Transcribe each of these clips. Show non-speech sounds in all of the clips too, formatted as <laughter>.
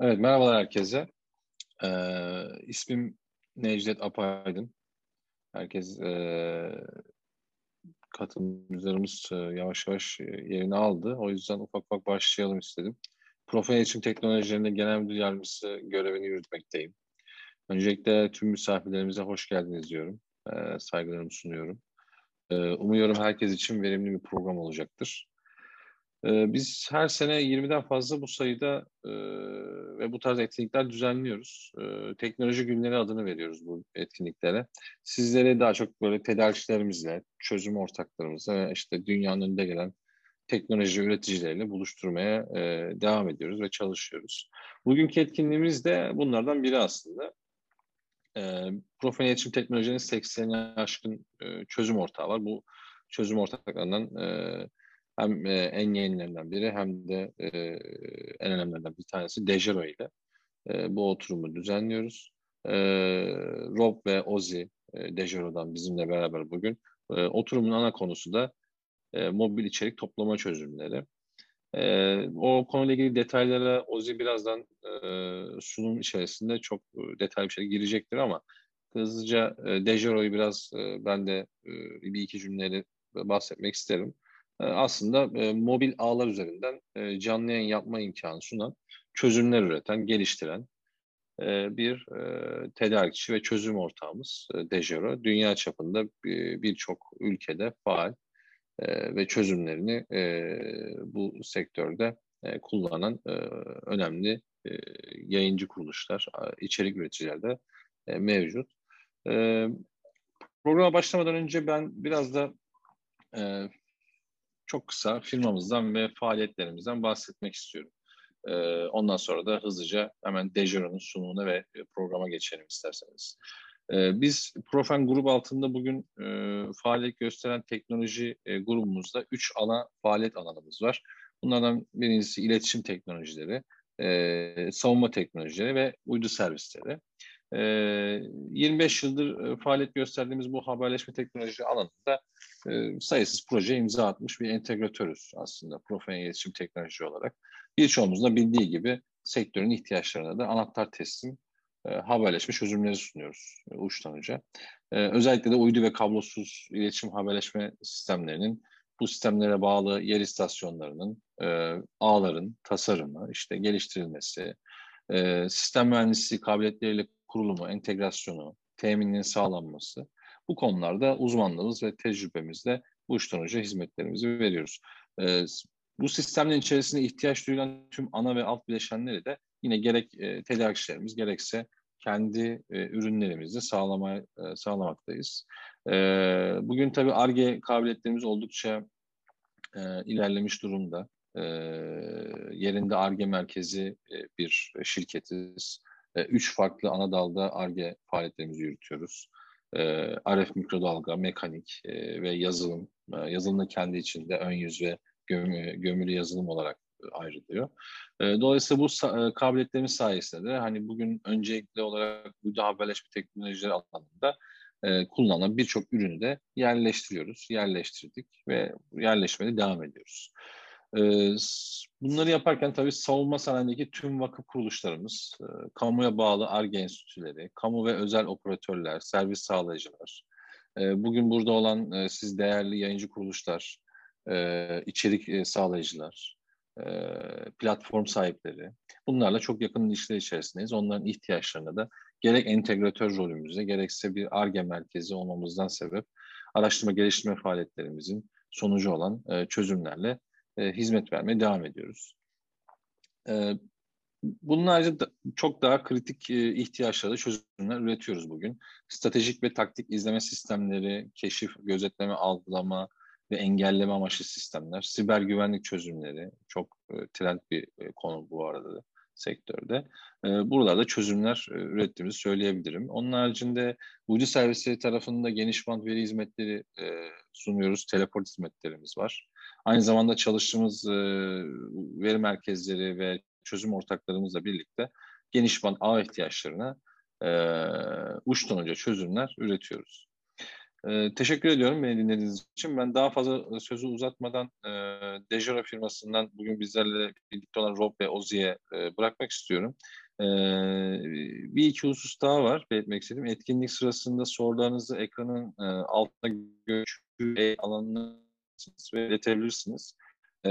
Evet, merhabalar herkese. Ee, ismim Necdet Apaydın. Herkes e, katılımcılarımız e, yavaş yavaş yerini aldı. O yüzden ufak ufak başlayalım istedim. Profil iletişim teknolojilerinde genel müdür yardımcısı görevini yürütmekteyim. Öncelikle tüm misafirlerimize hoş geldiniz diyorum. E, saygılarımı sunuyorum. E, umuyorum herkes için verimli bir program olacaktır. E, biz her sene 20'den fazla bu sayıda e, ve bu tarz etkinlikler düzenliyoruz. E, teknoloji günleri adını veriyoruz bu etkinliklere. Sizlere daha çok böyle tedarikçilerimizle, çözüm ortaklarımızla işte dünyanın önünde gelen teknoloji üreticileriyle buluşturmaya e, devam ediyoruz ve çalışıyoruz. Bugünkü etkinliğimiz de bunlardan biri aslında. E, profil iletişim teknolojinin 80'e aşkın e, çözüm ortağı var. Bu çözüm ortaklarından hem e, en yenilerinden biri hem de e, en önemlilerinden bir tanesi Dejero ile e, bu oturumu düzenliyoruz. E, Rob ve Ozi e, Dejero'dan bizimle beraber bugün. E, oturumun ana konusu da e, mobil içerik toplama çözümleri. E, o konuyla ilgili detaylara Ozi birazdan e, sunum içerisinde çok e, detaylı bir şey girecektir ama hızlıca e, Dejero'yu biraz e, ben de e, bir iki cümleyle bahsetmek isterim. E, aslında e, mobil ağlar üzerinden e, canlı yayın yapma imkanı sunan, çözümler üreten, geliştiren bir tedarikçi ve çözüm ortağımız Dejero. Dünya çapında birçok ülkede faal ve çözümlerini bu sektörde kullanan önemli yayıncı kuruluşlar, içerik üreticiler de mevcut. Programa başlamadan önce ben biraz da çok kısa firmamızdan ve faaliyetlerimizden bahsetmek istiyorum. Ee, ondan sonra da hızlıca hemen Dejero'nun sunumuna ve programa geçelim isterseniz. Ee, biz Profen grup altında bugün e, faaliyet gösteren teknoloji e, grubumuzda üç ana faaliyet alanımız var. Bunlardan birincisi iletişim teknolojileri, e, savunma teknolojileri ve uydu servisleri. 25 yıldır faaliyet gösterdiğimiz bu haberleşme teknoloji alanında sayısız proje imza atmış bir entegratörüz aslında profesyonel iletişim teknoloji olarak. Birçoğumuzun da bildiği gibi sektörün ihtiyaçlarına da anahtar teslim haberleşme çözümleri sunuyoruz uçtan uca. Özellikle de uydu ve kablosuz iletişim haberleşme sistemlerinin bu sistemlere bağlı yer istasyonlarının, ağların tasarımı, işte geliştirilmesi, sistem mühendisliği kabiliyetleriyle kurulumu, entegrasyonu, temininin sağlanması bu konularda uzmanlığımız ve tecrübemizle bu uca hizmetlerimizi veriyoruz. Ee, bu sistemin içerisinde ihtiyaç duyulan tüm ana ve alt bileşenleri de yine gerek e, tedarikçilerimiz gerekse kendi e, ürünlerimizi sağlama, e, sağlamaktayız. E, bugün tabii ARGE kabiliyetlerimiz oldukça e, ilerlemiş durumda. E, yerinde ARGE merkezi e, bir şirketiz. E, üç farklı ana dalda ARGE faaliyetlerimizi yürütüyoruz. E, RF mikrodalga, mekanik e, ve yazılım. E, yazılım da kendi içinde ön yüz ve gömü, gömülü yazılım olarak ayrılıyor. E, dolayısıyla bu e, kabiliyetlerimiz sayesinde de hani bugün öncelikli olarak bu haberleşme teknolojileri alanında e, kullanılan birçok ürünü de yerleştiriyoruz, yerleştirdik ve yerleşmeye devam ediyoruz. Bunları yaparken tabii savunma sanayindeki tüm vakıf kuruluşlarımız, kamuya bağlı ARGE enstitüleri, kamu ve özel operatörler, servis sağlayıcılar, bugün burada olan siz değerli yayıncı kuruluşlar, içerik sağlayıcılar, platform sahipleri, bunlarla çok yakın ilişkiler içerisindeyiz. Onların ihtiyaçlarına da gerek entegratör rolümüzde, gerekse bir ARGE merkezi olmamızdan sebep araştırma geliştirme faaliyetlerimizin sonucu olan çözümlerle e, hizmet vermeye devam ediyoruz. E, bunun ayrıca da, çok daha kritik e, ihtiyaçları çözümler üretiyoruz bugün. Stratejik ve taktik izleme sistemleri, keşif, gözetleme, algılama ve engelleme amaçlı sistemler, siber güvenlik çözümleri çok e, trend bir e, konu bu arada da sektörde. E, buralarda çözümler e, ürettiğimizi söyleyebilirim. Onun haricinde uydu servisleri tarafında geniş band veri hizmetleri e, sunuyoruz. Teleport hizmetlerimiz var. Aynı zamanda çalıştığımız e, veri merkezleri ve çözüm ortaklarımızla birlikte geniş band ağ ihtiyaçlarına e, uçtan uca çözümler üretiyoruz. Ee, teşekkür ediyorum beni dinlediğiniz için. Ben daha fazla sözü uzatmadan e, Dejara firmasından bugün bizlerle birlikte olan Rob ve Ozi'ye e, bırakmak istiyorum. E, bir iki husus daha var belirtmek istedim. Etkinlik sırasında sorularınızı ekranın e, altına görüşü alanına ve iletebilirsiniz. E,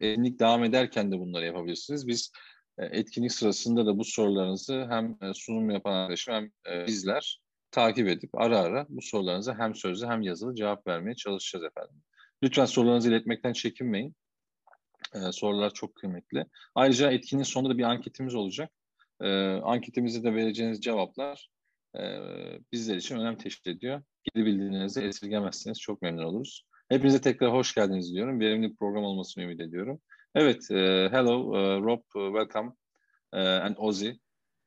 etkinlik devam ederken de bunları yapabilirsiniz. Biz e, etkinlik sırasında da bu sorularınızı hem e, sunum yapan arkadaşım hem e, bizler takip edip ara ara bu sorularınıza hem sözlü hem yazılı cevap vermeye çalışacağız efendim. Lütfen sorularınızı iletmekten çekinmeyin. Ee, sorular çok kıymetli. Ayrıca etkinin sonunda da bir anketimiz olacak. Ee, anketimizde de vereceğiniz cevaplar e, bizler için önem teşkil ediyor. Geri bildirimlerinizi esirgemezseniz çok memnun oluruz. Hepinize tekrar hoş geldiniz diyorum. Verimli bir program olmasını ümit ediyorum. Evet, uh, hello uh, Rob, uh, welcome uh, and Ozzy.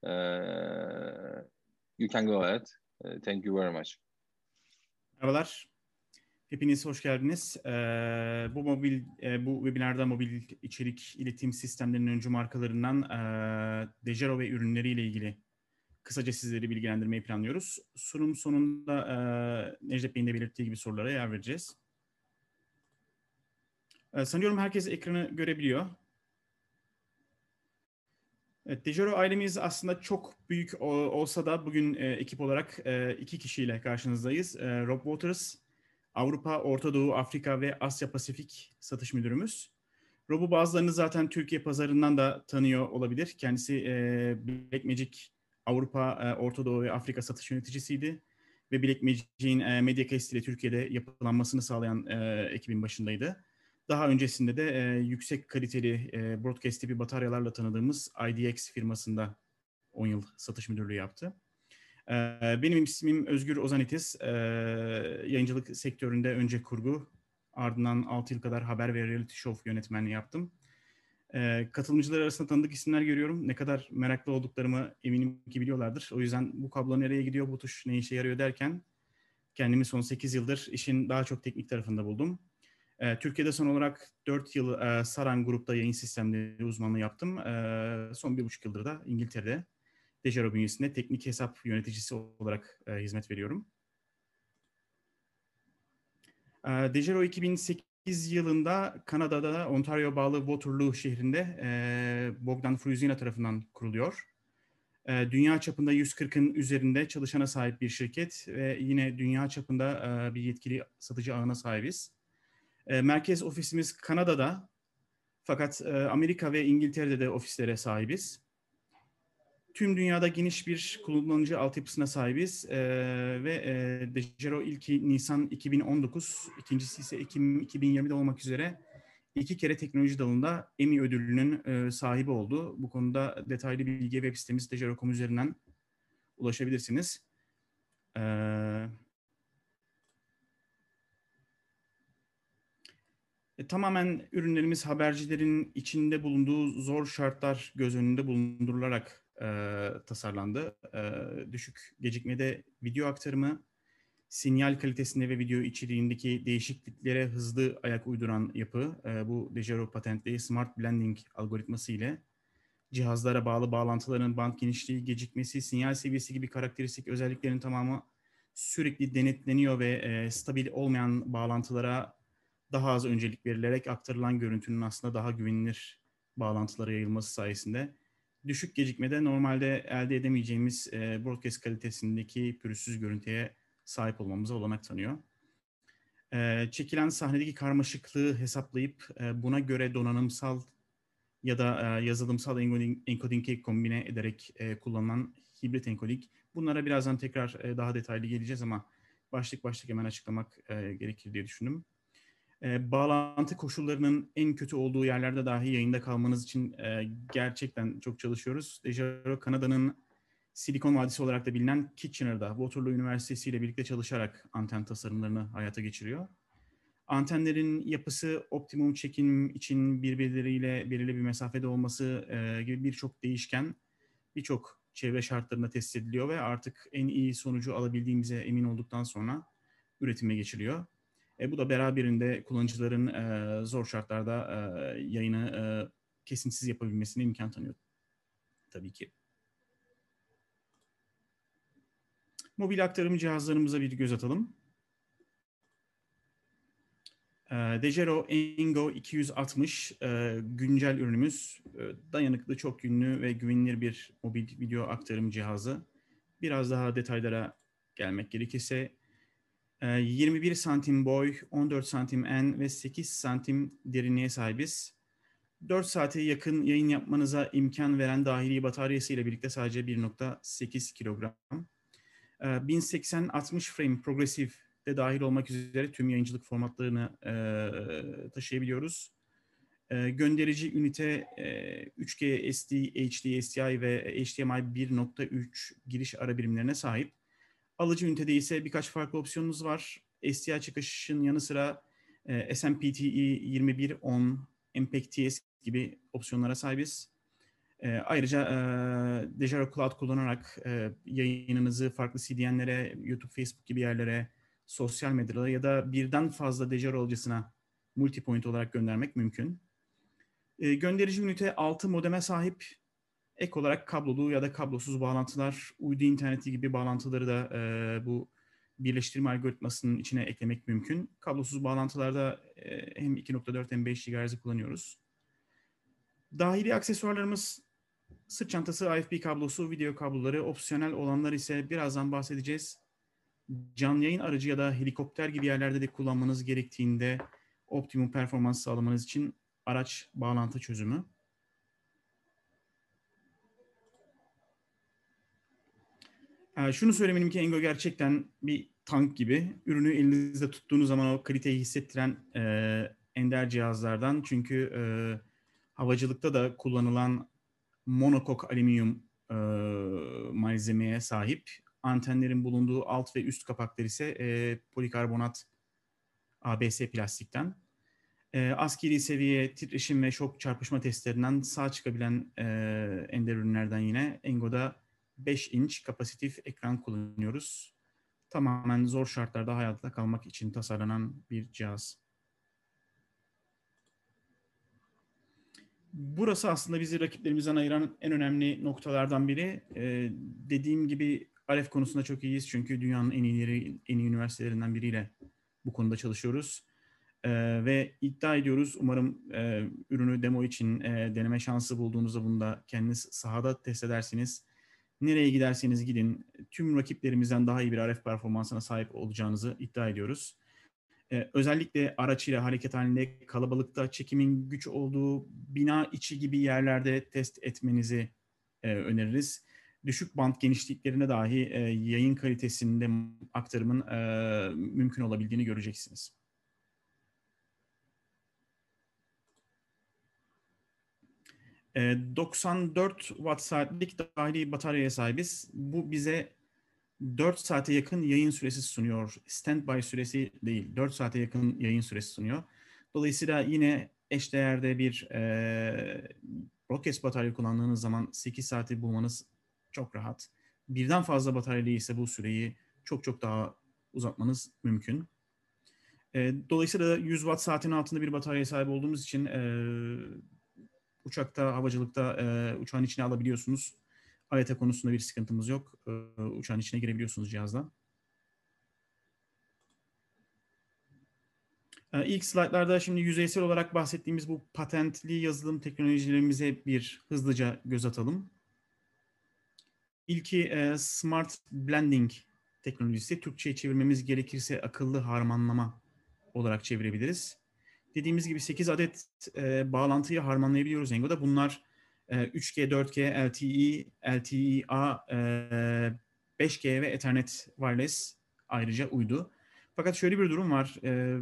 Uh, you can go ahead. Uh, thank you very much. Merhabalar. Hepiniz hoş geldiniz. Ee, bu mobil, e, bu webinarda mobil içerik iletim sistemlerinin öncü markalarından e, Dejero ve ürünleriyle ilgili kısaca sizleri bilgilendirmeyi planlıyoruz. Sunum sonunda e, Necdet Bey'in de belirttiği gibi sorulara yer vereceğiz. E, sanıyorum herkes ekranı görebiliyor. Evet, Dejero ailemiz aslında çok büyük olsa da bugün e, ekip olarak e, iki kişiyle karşınızdayız. E, Rob Waters, Avrupa, Orta Doğu, Afrika ve Asya Pasifik satış müdürümüz. Rob'u bazılarınız zaten Türkiye pazarından da tanıyor olabilir. Kendisi e, Blackmagic Avrupa, Orta Doğu ve Afrika satış yöneticisiydi. Ve Blackmagic'in e, Mediacast ile Türkiye'de yapılanmasını sağlayan ekibin başındaydı. Daha öncesinde de e, yüksek kaliteli e, broadcast tipi bataryalarla tanıdığımız IDX firmasında 10 yıl satış müdürlüğü yaptı. E, benim ismim Özgür Ozanitis. E, yayıncılık sektöründe önce kurgu, ardından 6 yıl kadar haber ve reality show yönetmenliği yaptım. E, katılımcılar arasında tanıdık isimler görüyorum. Ne kadar meraklı olduklarımı eminim ki biliyorlardır. O yüzden bu kablo nereye gidiyor, bu tuş ne işe yarıyor derken kendimi son 8 yıldır işin daha çok teknik tarafında buldum. E, Türkiye'de son olarak 4 yıl e, Saran Grup'ta yayın sistemleri uzmanlığı yaptım. E, son bir buçuk yıldır da İngiltere'de Dejero bünyesinde teknik hesap yöneticisi olarak e, hizmet veriyorum. E, Dejero 2008 yılında Kanada'da Ontario bağlı Waterloo şehrinde e, Bogdan Fruzina tarafından kuruluyor. E, dünya çapında 140'ın üzerinde çalışana sahip bir şirket ve yine dünya çapında e, bir yetkili satıcı ağına sahibiz. E, merkez ofisimiz Kanada'da fakat e, Amerika ve İngiltere'de de ofislere sahibiz. Tüm dünyada geniş bir kullanıcı altyapısına sahibiz e, ve e, Dejero ilki Nisan 2019, ikincisi ise Ekim 2020'de olmak üzere iki kere teknoloji dalında Emmy ödülünün sahibi oldu. Bu konuda detaylı bilgi web sitemiz dejero.com üzerinden ulaşabilirsiniz. Evet. E, tamamen ürünlerimiz habercilerin içinde bulunduğu zor şartlar göz önünde bulundurularak e, tasarlandı. E, düşük gecikmede video aktarımı, sinyal kalitesinde ve video içeriğindeki değişikliklere hızlı ayak uyduran yapı, e, bu Dejero patentli Smart Blending algoritması ile cihazlara bağlı bağlantıların band genişliği, gecikmesi, sinyal seviyesi gibi karakteristik özelliklerin tamamı sürekli denetleniyor ve e, stabil olmayan bağlantılara daha az öncelik verilerek aktarılan görüntünün aslında daha güvenilir bağlantılara yayılması sayesinde düşük gecikmede normalde elde edemeyeceğimiz e, broadcast kalitesindeki pürüzsüz görüntüye sahip olmamıza olanak tanıyor. E, çekilen sahnedeki karmaşıklığı hesaplayıp e, buna göre donanımsal ya da e, yazılımsal encoding, encoding'i kombine ederek e, kullanılan hibrit encoding. Bunlara birazdan tekrar e, daha detaylı geleceğiz ama başlık başlık hemen açıklamak e, gerekir diye düşündüm e, bağlantı koşullarının en kötü olduğu yerlerde dahi yayında kalmanız için e, gerçekten çok çalışıyoruz. Dejaro Kanada'nın Silikon Vadisi olarak da bilinen Kitchener'da Waterloo Üniversitesi ile birlikte çalışarak anten tasarımlarını hayata geçiriyor. Antenlerin yapısı optimum çekim için birbirleriyle belirli bir mesafede olması e, gibi birçok değişken birçok çevre şartlarında test ediliyor ve artık en iyi sonucu alabildiğimize emin olduktan sonra üretime geçiliyor. E, bu da beraberinde kullanıcıların e, zor şartlarda e, yayını e, kesintisiz yapabilmesine imkan tanıyor. Tabii ki. Mobil aktarım cihazlarımıza bir göz atalım. E, Dejero Engo 260 e, güncel ürünümüz. E, dayanıklı, çok yönlü ve güvenilir bir mobil video aktarım cihazı. Biraz daha detaylara gelmek gerekirse 21 e, santim boy, 14 santim en ve 8 santim derinliğe sahibiz. 4 saate yakın yayın yapmanıza imkan veren dahili bataryası ile birlikte sadece 1.8 kilogram. 1080-60 frame progresif de dahil olmak üzere tüm yayıncılık formatlarını e, taşıyabiliyoruz. E, gönderici ünite e, 2G SD, HD, SDI ve HDMI 1.3 giriş ara birimlerine sahip. Alıcı ünitede ise birkaç farklı opsiyonumuz var. SDI çıkışın yanı sıra e, SMPTE 2110, MPEG TS gibi opsiyonlara sahibiz. E, ayrıca e, Dejaro Cloud kullanarak e, yayınınızı farklı CDN'lere, YouTube, Facebook gibi yerlere, sosyal medyada ya da birden fazla Dejaro alıcısına multipoint olarak göndermek mümkün. E, gönderici ünite 6 modeme sahip. Ek olarak kablolu ya da kablosuz bağlantılar, uydu interneti gibi bağlantıları da e, bu birleştirme algoritmasının içine eklemek mümkün. Kablosuz bağlantılarda e, hem 2.4 hem 5 GHz'i kullanıyoruz. Dahili aksesuarlarımız sırt çantası, AFP kablosu, video kabloları, opsiyonel olanlar ise birazdan bahsedeceğiz. Canlı yayın aracı ya da helikopter gibi yerlerde de kullanmanız gerektiğinde optimum performans sağlamanız için araç bağlantı çözümü. Ee, şunu söylemeliyim ki Engo gerçekten bir tank gibi. Ürünü elinizde tuttuğunuz zaman o kaliteyi hissettiren e, ender cihazlardan. Çünkü e, havacılıkta da kullanılan monokok alüminyum e, malzemeye sahip. Antenlerin bulunduğu alt ve üst kapaklar ise e, polikarbonat ABS plastikten. E, askeri seviye titreşim ve şok çarpışma testlerinden sağ çıkabilen e, ender ürünlerden yine Engo'da 5 inç kapasitif ekran kullanıyoruz. Tamamen zor şartlarda hayatta kalmak için tasarlanan bir cihaz. Burası aslında bizi rakiplerimizden ayıran en önemli noktalardan biri. Ee, dediğim gibi Aref konusunda çok iyiyiz çünkü dünyanın en iyileri, en iyi üniversitelerinden biriyle bu konuda çalışıyoruz. Ee, ve iddia ediyoruz. Umarım e, ürünü demo için e, deneme şansı bulduğunuzda bunu da kendiniz sahada test edersiniz. Nereye giderseniz gidin tüm rakiplerimizden daha iyi bir RF performansına sahip olacağınızı iddia ediyoruz. Ee, özellikle araç ile hareket halinde kalabalıkta çekimin güç olduğu bina içi gibi yerlerde test etmenizi e, öneririz. Düşük band genişliklerine dahi e, yayın kalitesinde aktarımın e, mümkün olabildiğini göreceksiniz. 94 ee, watt saatlik dahili bataryaya sahibiz. Bu bize 4 saate yakın yayın süresi sunuyor. Standby süresi değil, 4 saate yakın yayın süresi sunuyor. Dolayısıyla yine eşdeğerde bir e, broadcast batarya kullandığınız zaman 8 saati bulmanız çok rahat. Birden fazla bataryalı ise bu süreyi çok çok daha uzatmanız mümkün. E, dolayısıyla 100 watt saatin altında bir bataryaya sahip olduğumuz için e, uçakta, havacılıkta e, uçağın içine alabiliyorsunuz. AYT konusunda bir sıkıntımız yok. E, uçağın içine girebiliyorsunuz cihazla. E, ilk slaytlarda şimdi yüzeysel olarak bahsettiğimiz bu patentli yazılım teknolojilerimize bir hızlıca göz atalım. İlki e, Smart Blending teknolojisi. Türkçe'ye çevirmemiz gerekirse akıllı harmanlama olarak çevirebiliriz dediğimiz gibi 8 adet e, bağlantıyı harmanlayabiliyoruz Engo'da. Bunlar e, 3G, 4G, LTE, LTE-A, e, 5G ve Ethernet Wireless ayrıca uydu. Fakat şöyle bir durum var. E,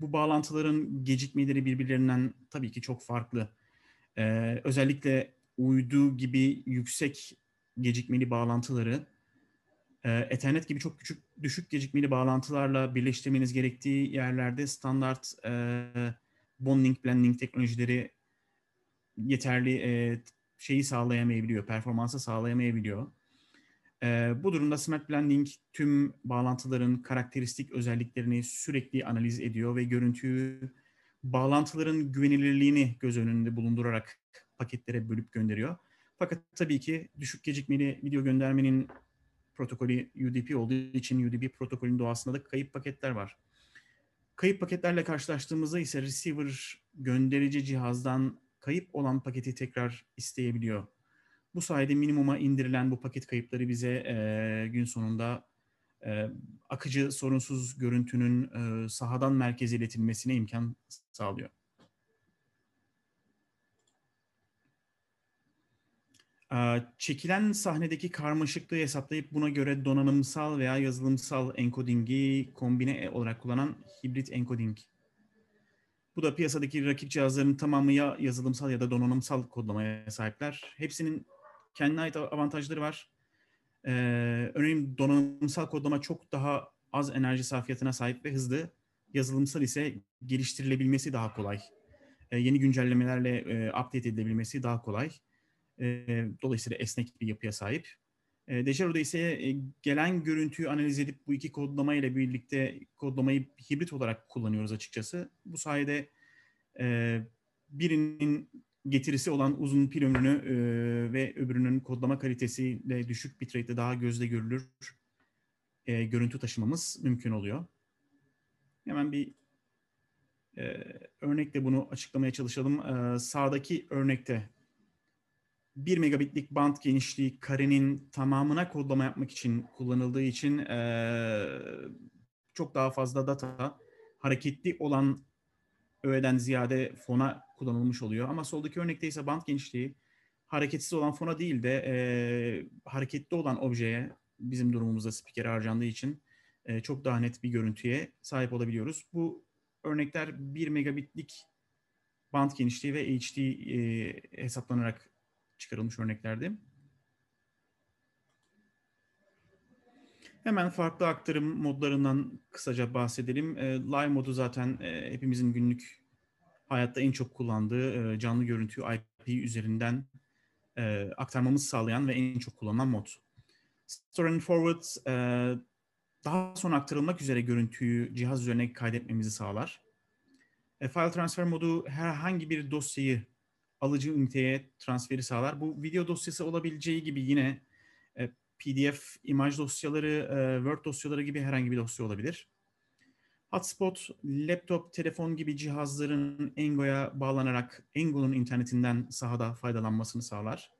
bu bağlantıların gecikmeleri birbirlerinden tabii ki çok farklı. E, özellikle uydu gibi yüksek gecikmeli bağlantıları e, Ethernet gibi çok küçük düşük gecikmeli bağlantılarla birleştirmeniz gerektiği yerlerde standart e, bonding blending teknolojileri yeterli e, şeyi sağlayamayabiliyor, performansı sağlayamayabiliyor. E, bu durumda Smart Blending tüm bağlantıların karakteristik özelliklerini sürekli analiz ediyor ve görüntüyü bağlantıların güvenilirliğini göz önünde bulundurarak paketlere bölüp gönderiyor. Fakat tabii ki düşük gecikmeli video göndermenin protokolü UDP olduğu için UDP protokolün doğasında da kayıp paketler var. Kayıp paketlerle karşılaştığımızda ise receiver gönderici cihazdan kayıp olan paketi tekrar isteyebiliyor. Bu sayede minimuma indirilen bu paket kayıpları bize e, gün sonunda e, akıcı sorunsuz görüntünün e, sahadan merkeze iletilmesine imkan sağlıyor. Çekilen sahnedeki karmaşıklığı hesaplayıp buna göre donanımsal veya yazılımsal encoding'i kombine olarak kullanan hibrit encoding. Bu da piyasadaki rakip cihazların tamamı ya yazılımsal ya da donanımsal kodlamaya sahipler. Hepsinin kendine ait avantajları var. Ee, örneğin donanımsal kodlama çok daha az enerji sarfiyatına sahip ve hızlı. Yazılımsal ise geliştirilebilmesi daha kolay. Ee, yeni güncellemelerle e, update edilebilmesi daha kolay. E, dolayısıyla esnek bir yapıya sahip. E, Dejaro'da ise e, gelen görüntüyü analiz edip bu iki kodlama ile birlikte kodlamayı hibrit olarak kullanıyoruz açıkçası. Bu sayede e, birinin getirisi olan uzun pil ömrünü e, ve öbürünün kodlama kalitesiyle düşük bitrate'de daha gözle görülür e, görüntü taşımamız mümkün oluyor. Hemen bir e, örnekle bunu açıklamaya çalışalım. E, sağdaki örnekte 1 megabitlik band genişliği karenin tamamına kodlama yapmak için kullanıldığı için e, çok daha fazla data hareketli olan öğeden ziyade fona kullanılmış oluyor. Ama soldaki örnekte ise band genişliği hareketsiz olan fona değil de e, hareketli olan objeye bizim durumumuzda spiker harcandığı için e, çok daha net bir görüntüye sahip olabiliyoruz. Bu örnekler 1 megabitlik band genişliği ve HD e, hesaplanarak çıkarılmış örneklerdi. Hemen farklı aktarım modlarından kısaca bahsedelim. E, live modu zaten e, hepimizin günlük hayatta en çok kullandığı e, canlı görüntüyü IP üzerinden e, aktarmamızı sağlayan ve en çok kullanılan mod. Store and Forward e, daha sonra aktarılmak üzere görüntüyü cihaz üzerine kaydetmemizi sağlar. E, file transfer modu herhangi bir dosyayı alıcı üniteye transferi sağlar. Bu video dosyası olabileceği gibi yine e, PDF, imaj dosyaları, e, Word dosyaları gibi herhangi bir dosya olabilir. Hotspot, laptop, telefon gibi cihazların Engo'ya bağlanarak Engo'nun internetinden sahada faydalanmasını sağlar.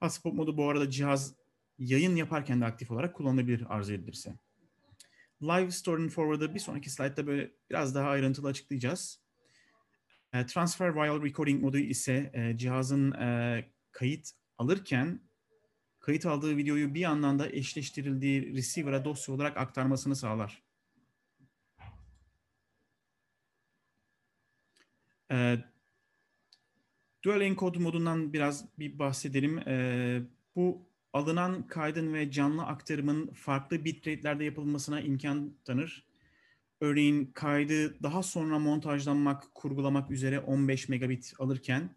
Hotspot modu bu arada cihaz yayın yaparken de aktif olarak kullanılabilir arzu edilirse. Live Store and Forward'ı bir sonraki slaytta böyle biraz daha ayrıntılı açıklayacağız. E, transfer while recording modu ise e, cihazın e, kayıt alırken kayıt aldığı videoyu bir yandan da eşleştirildiği receiver'a dosya olarak aktarmasını sağlar. E, Dual encode modundan biraz bir bahsedelim. E, bu alınan kaydın ve canlı aktarımın farklı bitrate'lerde yapılmasına imkan tanır. Örneğin kaydı daha sonra montajlanmak, kurgulamak üzere 15 megabit alırken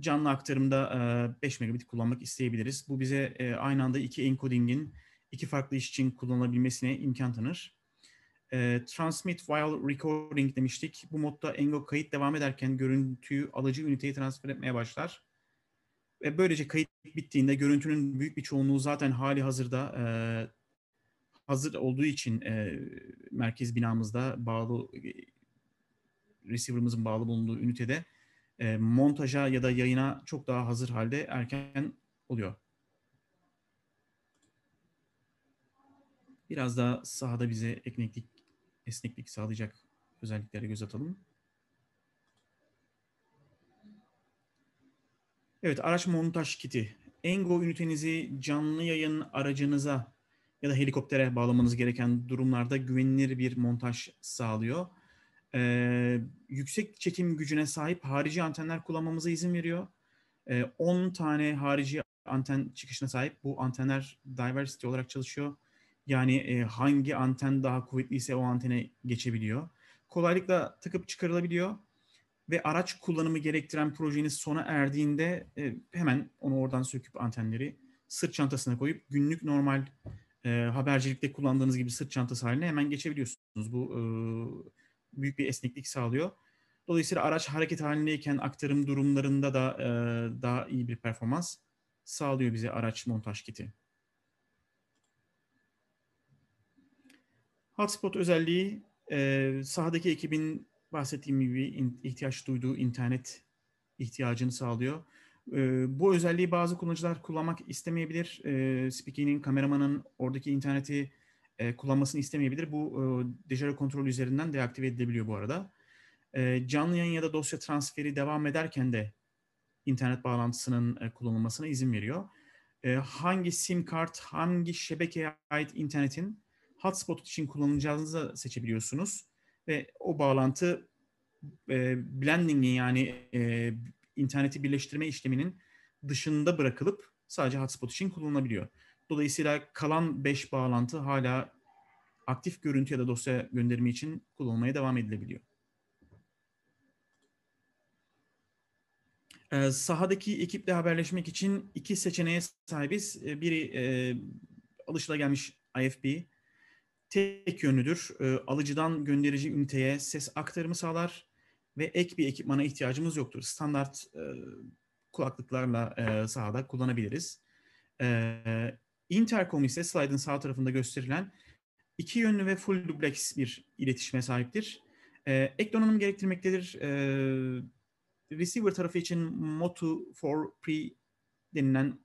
canlı aktarımda 5 megabit kullanmak isteyebiliriz. Bu bize aynı anda iki encoding'in iki farklı iş için kullanılabilmesine imkan tanır. Transmit while recording demiştik. Bu modda Engo kayıt devam ederken görüntüyü alıcı üniteye transfer etmeye başlar. Ve böylece kayıt bittiğinde görüntünün büyük bir çoğunluğu zaten hali hazırda hazır olduğu için e, merkez binamızda bağlı e, receiver'ımızın bağlı bulunduğu ünitede e, montaja ya da yayına çok daha hazır halde erken oluyor. Biraz daha sahada bize ekneklik, esneklik sağlayacak özelliklere göz atalım. Evet, araç montaj kiti. Engo ünitenizi canlı yayın aracınıza ya da helikoptere bağlamanız gereken durumlarda güvenilir bir montaj sağlıyor. Ee, yüksek çekim gücüne sahip harici antenler kullanmamıza izin veriyor. Ee, 10 tane harici anten çıkışına sahip. Bu antenler diversity olarak çalışıyor. Yani e, hangi anten daha kuvvetliyse o antene geçebiliyor. Kolaylıkla takıp çıkarılabiliyor ve araç kullanımı gerektiren projeniz sona erdiğinde e, hemen onu oradan söküp antenleri sırt çantasına koyup günlük normal e, habercilikte kullandığınız gibi sırt çantası haline hemen geçebiliyorsunuz. Bu e, büyük bir esneklik sağlıyor. Dolayısıyla araç hareket halindeyken aktarım durumlarında da e, daha iyi bir performans sağlıyor bize araç montaj kiti. Hotspot özelliği E, sahadaki ekibin bahsettiğim gibi ihtiyaç duyduğu internet ihtiyacını sağlıyor. E, bu özelliği bazı kullanıcılar kullanmak istemeyebilir. E, speaker'in, kameramanın oradaki interneti e, kullanmasını istemeyebilir. Bu e, Dejero kontrol üzerinden deaktive edilebiliyor bu arada. E, canlı yayın ya da dosya transferi devam ederken de internet bağlantısının e, kullanılmasına izin veriyor. E, hangi sim kart, hangi şebekeye ait internetin hotspot için kullanacağınızı seçebiliyorsunuz. Ve o bağlantı e, blending'in yani e, interneti birleştirme işleminin dışında bırakılıp sadece hotspot için kullanılabiliyor. Dolayısıyla kalan 5 bağlantı hala aktif görüntü ya da dosya gönderimi için kullanılmaya devam edilebiliyor. Ee, sahadaki ekiple haberleşmek için iki seçeneğe sahibiz. Ee, biri e, alışılagelmiş IFB. Tek yönlüdür. E, alıcıdan gönderici üniteye ses aktarımı sağlar ve ek bir ekipmana ihtiyacımız yoktur. Standart e, kulaklıklarla e, sahada kullanabiliriz. E, Intercom ise slide'ın sağ tarafında gösterilen iki yönlü ve full duplex bir iletişime sahiptir. E, ek donanım gerektirmektedir. E, receiver tarafı için Motu for Pre denilen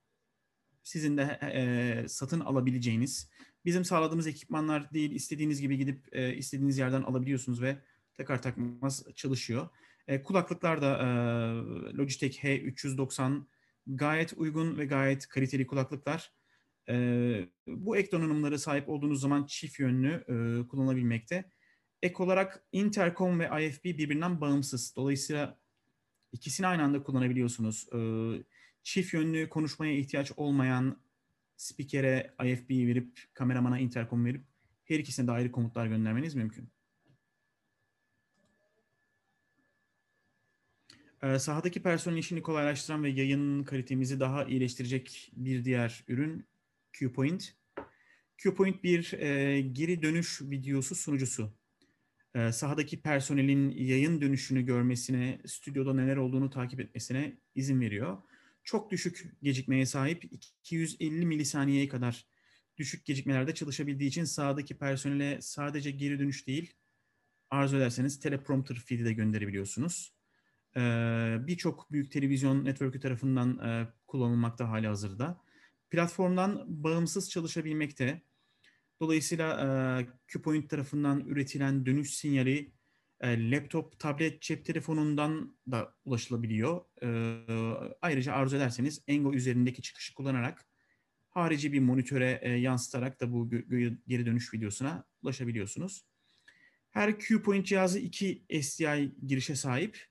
sizin de e, satın alabileceğiniz, bizim sağladığımız ekipmanlar değil, istediğiniz gibi gidip e, istediğiniz yerden alabiliyorsunuz ve takar takmaz çalışıyor. E, kulaklıklar da e, Logitech H390 gayet uygun ve gayet kaliteli kulaklıklar. E, bu ek donanımlara sahip olduğunuz zaman çift yönlü e, kullanabilmekte. Ek olarak Intercom ve IFB birbirinden bağımsız. Dolayısıyla ikisini aynı anda kullanabiliyorsunuz. E, çift yönlü konuşmaya ihtiyaç olmayan spikere IFB verip kameramana intercom verip her ikisine de ayrı komutlar göndermeniz mümkün. Sahadaki personel işini kolaylaştıran ve yayın kalitemizi daha iyileştirecek bir diğer ürün QPoint. QPoint bir e, geri dönüş videosu sunucusu. E, sahadaki personelin yayın dönüşünü görmesine, stüdyoda neler olduğunu takip etmesine izin veriyor. Çok düşük gecikmeye sahip 250 milisaniyeye kadar düşük gecikmelerde çalışabildiği için sahadaki personele sadece geri dönüş değil, arzu ederseniz teleprompter feed'i de gönderebiliyorsunuz. Ee, Birçok büyük televizyon network'ü tarafından e, kullanılmakta hali hazırda platformdan bağımsız çalışabilmekte. Dolayısıyla e, QPoint tarafından üretilen dönüş sinyali e, laptop, tablet, cep telefonundan da ulaşılabiliyor. E, ayrıca arzu ederseniz Engo üzerindeki çıkışı kullanarak harici bir monitöre yansıtarak da bu geri dönüş videosuna ulaşabiliyorsunuz. Her QPoint cihazı iki SDI girişe sahip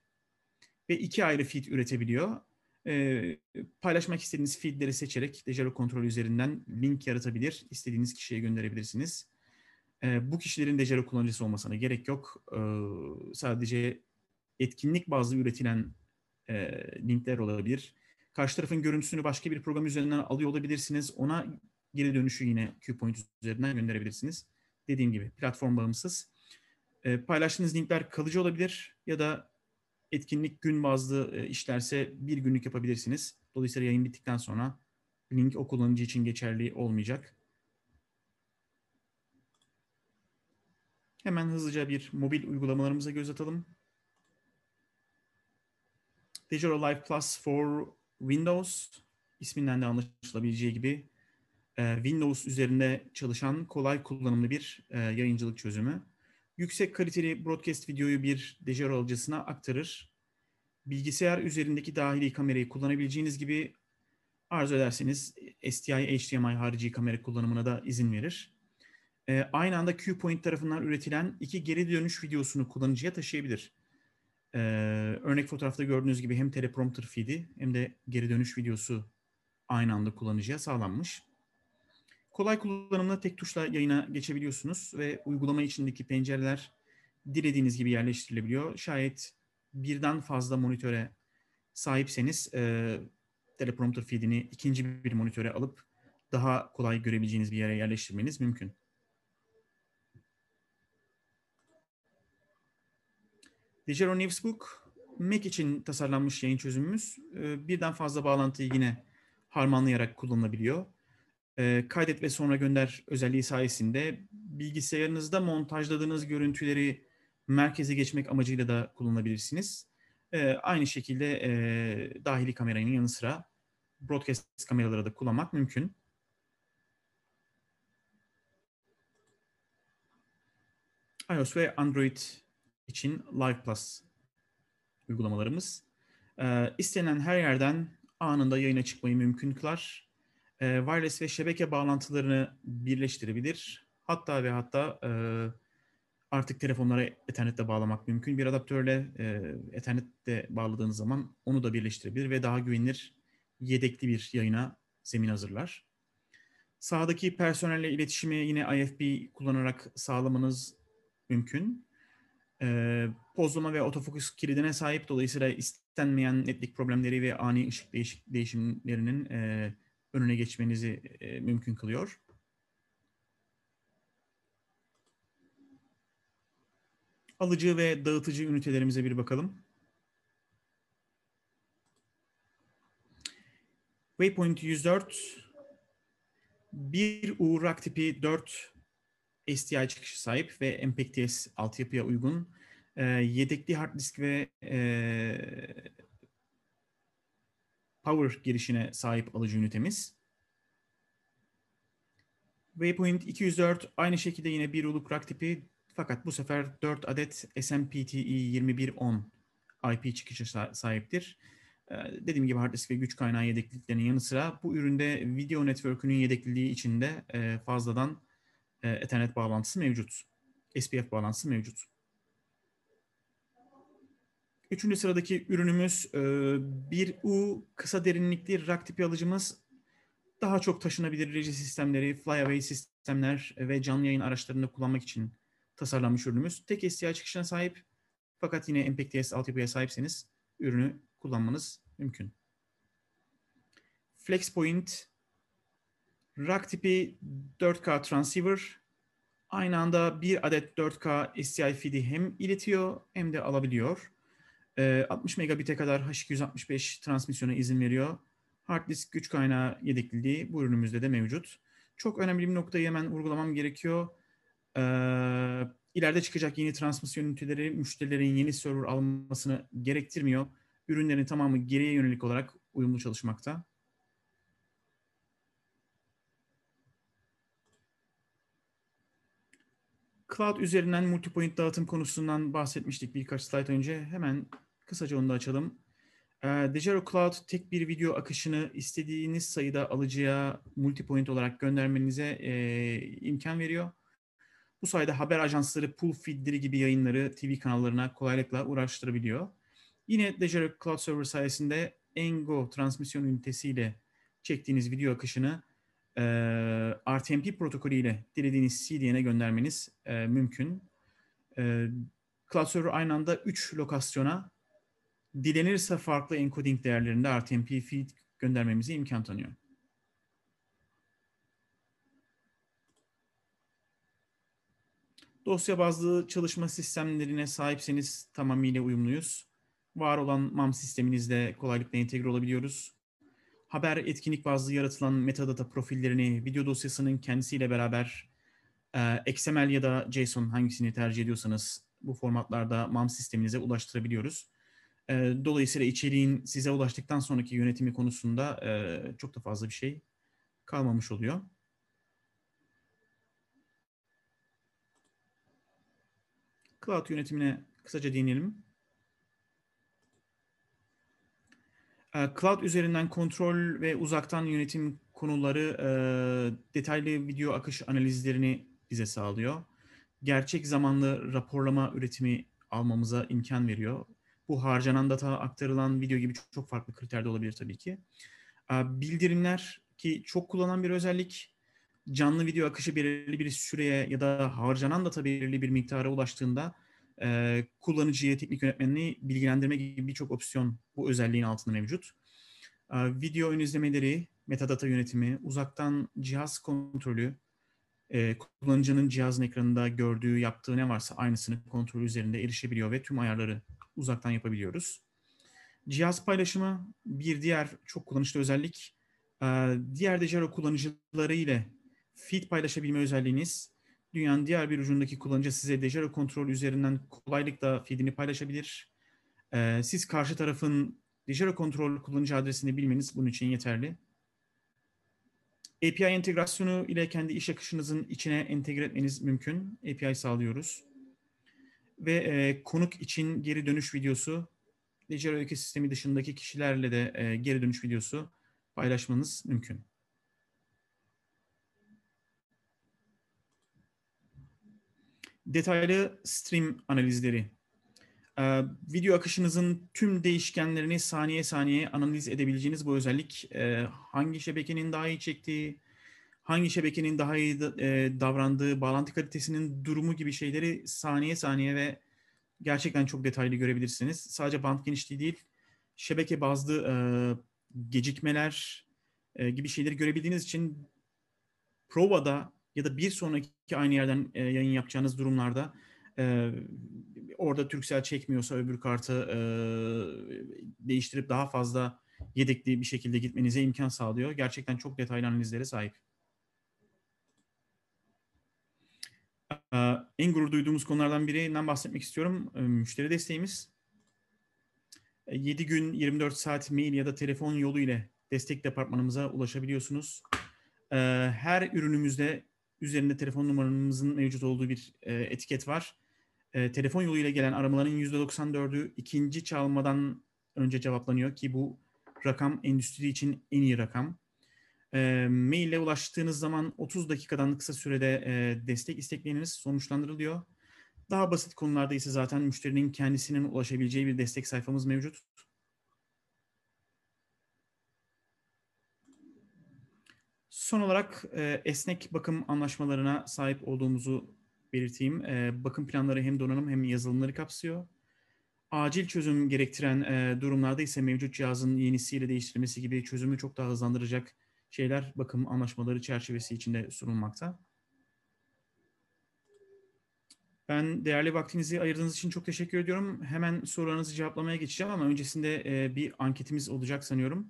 ve iki ayrı feed üretebiliyor. E, paylaşmak istediğiniz feedleri seçerek Dejero kontrol üzerinden link yaratabilir, istediğiniz kişiye gönderebilirsiniz. E, bu kişilerin Dejero kullanıcısı olmasına gerek yok. E, sadece etkinlik bazlı üretilen e, linkler olabilir. Karşı tarafın görüntüsünü başka bir program üzerinden alıyor olabilirsiniz. Ona geri dönüşü yine QPoint üzerinden gönderebilirsiniz. Dediğim gibi platform bağımsız. E, paylaştığınız linkler kalıcı olabilir ya da etkinlik gün bazlı e, işlerse bir günlük yapabilirsiniz. Dolayısıyla yayın bittikten sonra link o kullanıcı için geçerli olmayacak. Hemen hızlıca bir mobil uygulamalarımıza göz atalım. Digital Live Plus for Windows isminden de anlaşılabileceği gibi e, Windows üzerinde çalışan kolay kullanımlı bir e, yayıncılık çözümü yüksek kaliteli broadcast videoyu bir Dejero alıcısına aktarır. Bilgisayar üzerindeki dahili kamerayı kullanabileceğiniz gibi arzu ederseniz STI, HDMI harici kamera kullanımına da izin verir. Ee, aynı anda QPoint tarafından üretilen iki geri dönüş videosunu kullanıcıya taşıyabilir. Ee, örnek fotoğrafta gördüğünüz gibi hem teleprompter feed'i hem de geri dönüş videosu aynı anda kullanıcıya sağlanmış. Kolay kullanımla tek tuşla yayına geçebiliyorsunuz ve uygulama içindeki pencereler dilediğiniz gibi yerleştirilebiliyor. Şayet birden fazla monitöre sahipseniz e, teleprompter feedini ikinci bir monitöre alıp daha kolay görebileceğiniz bir yere yerleştirmeniz mümkün. Digero Newsbook Mac için tasarlanmış yayın çözümümüz. E, birden fazla bağlantıyı yine harmanlayarak kullanılabiliyor e, kaydet ve sonra gönder özelliği sayesinde bilgisayarınızda montajladığınız görüntüleri merkeze geçmek amacıyla da kullanabilirsiniz. E, aynı şekilde e, dahili kameranın yanı sıra broadcast kameraları da kullanmak mümkün. iOS ve Android için Live Plus uygulamalarımız. E, istenen her yerden anında yayına çıkmayı mümkün kılar. E, wireless ve şebeke bağlantılarını birleştirebilir. Hatta ve hatta e, artık telefonlara Ethernet'te bağlamak mümkün. Bir adaptörle e, Ethernet'te bağladığınız zaman onu da birleştirebilir ve daha güvenilir yedekli bir yayına zemin hazırlar. Sağdaki personelle iletişimi yine IFB kullanarak sağlamanız mümkün. E, pozlama ve otofokus kilidine sahip dolayısıyla istenmeyen netlik problemleri ve ani ışık değişik değişimlerinin e, önüne geçmenizi e, mümkün kılıyor. Alıcı ve dağıtıcı ünitelerimize bir bakalım. Waypoint 104 bir U rack tipi 4 SDI çıkışı sahip ve MPEG-TS altyapıya uygun e, yedekli hard disk ve e, power girişine sahip alıcı ünitemiz. Waypoint 204 aynı şekilde yine bir uluk rack tipi fakat bu sefer 4 adet SMPTE 2110 IP çıkışı sahiptir. Ee, dediğim gibi hard disk ve güç kaynağı yedekliklerinin yanı sıra bu üründe video network'ünün yedekliliği içinde e, fazladan e, Ethernet bağlantısı mevcut. SPF bağlantısı mevcut. Üçüncü sıradaki ürünümüz e, bir U kısa derinlikli rack tipi alıcımız. Daha çok taşınabilir reji sistemleri, flyaway sistemler ve canlı yayın araçlarında kullanmak için tasarlanmış ürünümüz. Tek SDI çıkışına sahip fakat yine MPEG-TS altyapıya sahipseniz ürünü kullanmanız mümkün. FlexPoint rack tipi 4K transceiver aynı anda bir adet 4K SDI feed'i hem iletiyor hem de alabiliyor. 60 megabit'e kadar H265 transmisyona izin veriyor. Hard disk güç kaynağı yedekliliği bu ürünümüzde de mevcut. Çok önemli bir noktayı hemen vurgulamam gerekiyor. Ee, ileride çıkacak yeni transmisyon üniteleri müşterilerin yeni server almasını gerektirmiyor. Ürünlerin tamamı geriye yönelik olarak uyumlu çalışmakta. Cloud üzerinden multipoint dağıtım konusundan bahsetmiştik birkaç slide önce. Hemen kısaca onu da açalım. E, Dejero Cloud tek bir video akışını istediğiniz sayıda alıcıya multipoint olarak göndermenize e, imkan veriyor. Bu sayede haber ajansları pull feedleri gibi yayınları TV kanallarına kolaylıkla uğraştırabiliyor. Yine Dejero Cloud Server sayesinde Engo transmisyon ünitesiyle çektiğiniz video akışını e, RTMP protokolüyle dilediğiniz CDN'e göndermeniz e, mümkün. E, Cloud Server aynı anda 3 lokasyona dilenirse farklı encoding değerlerinde RTMP feed göndermemize imkan tanıyor. Dosya bazlı çalışma sistemlerine sahipseniz tamamıyla uyumluyuz. Var olan MAM sisteminizde kolaylıkla entegre olabiliyoruz. Haber etkinlik bazlı yaratılan metadata profillerini video dosyasının kendisiyle beraber e, XML ya da JSON hangisini tercih ediyorsanız bu formatlarda MAM sisteminize ulaştırabiliyoruz. Dolayısıyla içeriğin size ulaştıktan sonraki yönetimi konusunda çok da fazla bir şey kalmamış oluyor. Cloud yönetimine kısaca değinelim. Cloud üzerinden kontrol ve uzaktan yönetim konuları detaylı video akış analizlerini bize sağlıyor. Gerçek zamanlı raporlama üretimi almamıza imkan veriyor. Bu harcanan data aktarılan video gibi çok, farklı kriterde olabilir tabii ki. E, bildirimler ki çok kullanılan bir özellik. Canlı video akışı belirli bir süreye ya da harcanan data belirli bir miktara ulaştığında e, kullanıcıya, teknik yönetmenini bilgilendirme gibi birçok opsiyon bu özelliğin altında mevcut. E, video ön izlemeleri, metadata yönetimi, uzaktan cihaz kontrolü, e, kullanıcının cihazın ekranında gördüğü, yaptığı ne varsa aynısını kontrol üzerinde erişebiliyor ve tüm ayarları uzaktan yapabiliyoruz. Cihaz paylaşımı bir diğer çok kullanışlı özellik. Diğer Dejero kullanıcıları ile feed paylaşabilme özelliğiniz Dünyanın diğer bir ucundaki kullanıcı size Dejero kontrol üzerinden kolaylıkla feedini paylaşabilir. Siz karşı tarafın Dejero kontrol kullanıcı adresini bilmeniz bunun için yeterli. API entegrasyonu ile kendi iş akışınızın içine entegre etmeniz mümkün. API sağlıyoruz. Ve e, konuk için geri dönüş videosu, Dejero ekosistemi dışındaki kişilerle de e, geri dönüş videosu paylaşmanız mümkün. Detaylı stream analizleri. Ee, video akışınızın tüm değişkenlerini saniye saniye analiz edebileceğiniz bu özellik e, hangi şebekenin daha iyi çektiği, hangi şebekenin daha iyi e, davrandığı, bağlantı kalitesinin durumu gibi şeyleri saniye saniye ve gerçekten çok detaylı görebilirsiniz. Sadece band genişliği değil, şebeke bazlı e, gecikmeler e, gibi şeyleri görebildiğiniz için provada ya da bir sonraki aynı yerden e, yayın yapacağınız durumlarda e, orada Turkcell çekmiyorsa öbür kartı e, değiştirip daha fazla yedekli bir şekilde gitmenize imkan sağlıyor. Gerçekten çok detaylı analizlere sahip. En gurur duyduğumuz konulardan birinden bahsetmek istiyorum. E, müşteri desteğimiz. 7 gün 24 saat mail ya da telefon yolu ile destek departmanımıza ulaşabiliyorsunuz. Her ürünümüzde üzerinde telefon numaramızın mevcut olduğu bir etiket var e, telefon yoluyla gelen aramaların %94'ü ikinci çalmadan önce cevaplanıyor ki bu rakam endüstri için en iyi rakam. E, maille ulaştığınız zaman 30 dakikadan kısa sürede e, destek istekleriniz sonuçlandırılıyor. Daha basit konularda ise zaten müşterinin kendisinin ulaşabileceği bir destek sayfamız mevcut. Son olarak e, esnek bakım anlaşmalarına sahip olduğumuzu belirteyim. E, bakım planları hem donanım hem yazılımları kapsıyor. Acil çözüm gerektiren e, durumlarda ise mevcut cihazın yenisiyle değiştirilmesi gibi çözümü çok daha hızlandıracak şeyler bakım anlaşmaları çerçevesi içinde sunulmakta. Ben değerli vaktinizi ayırdığınız için çok teşekkür ediyorum. Hemen sorularınızı cevaplamaya geçeceğim ama öncesinde bir anketimiz olacak sanıyorum.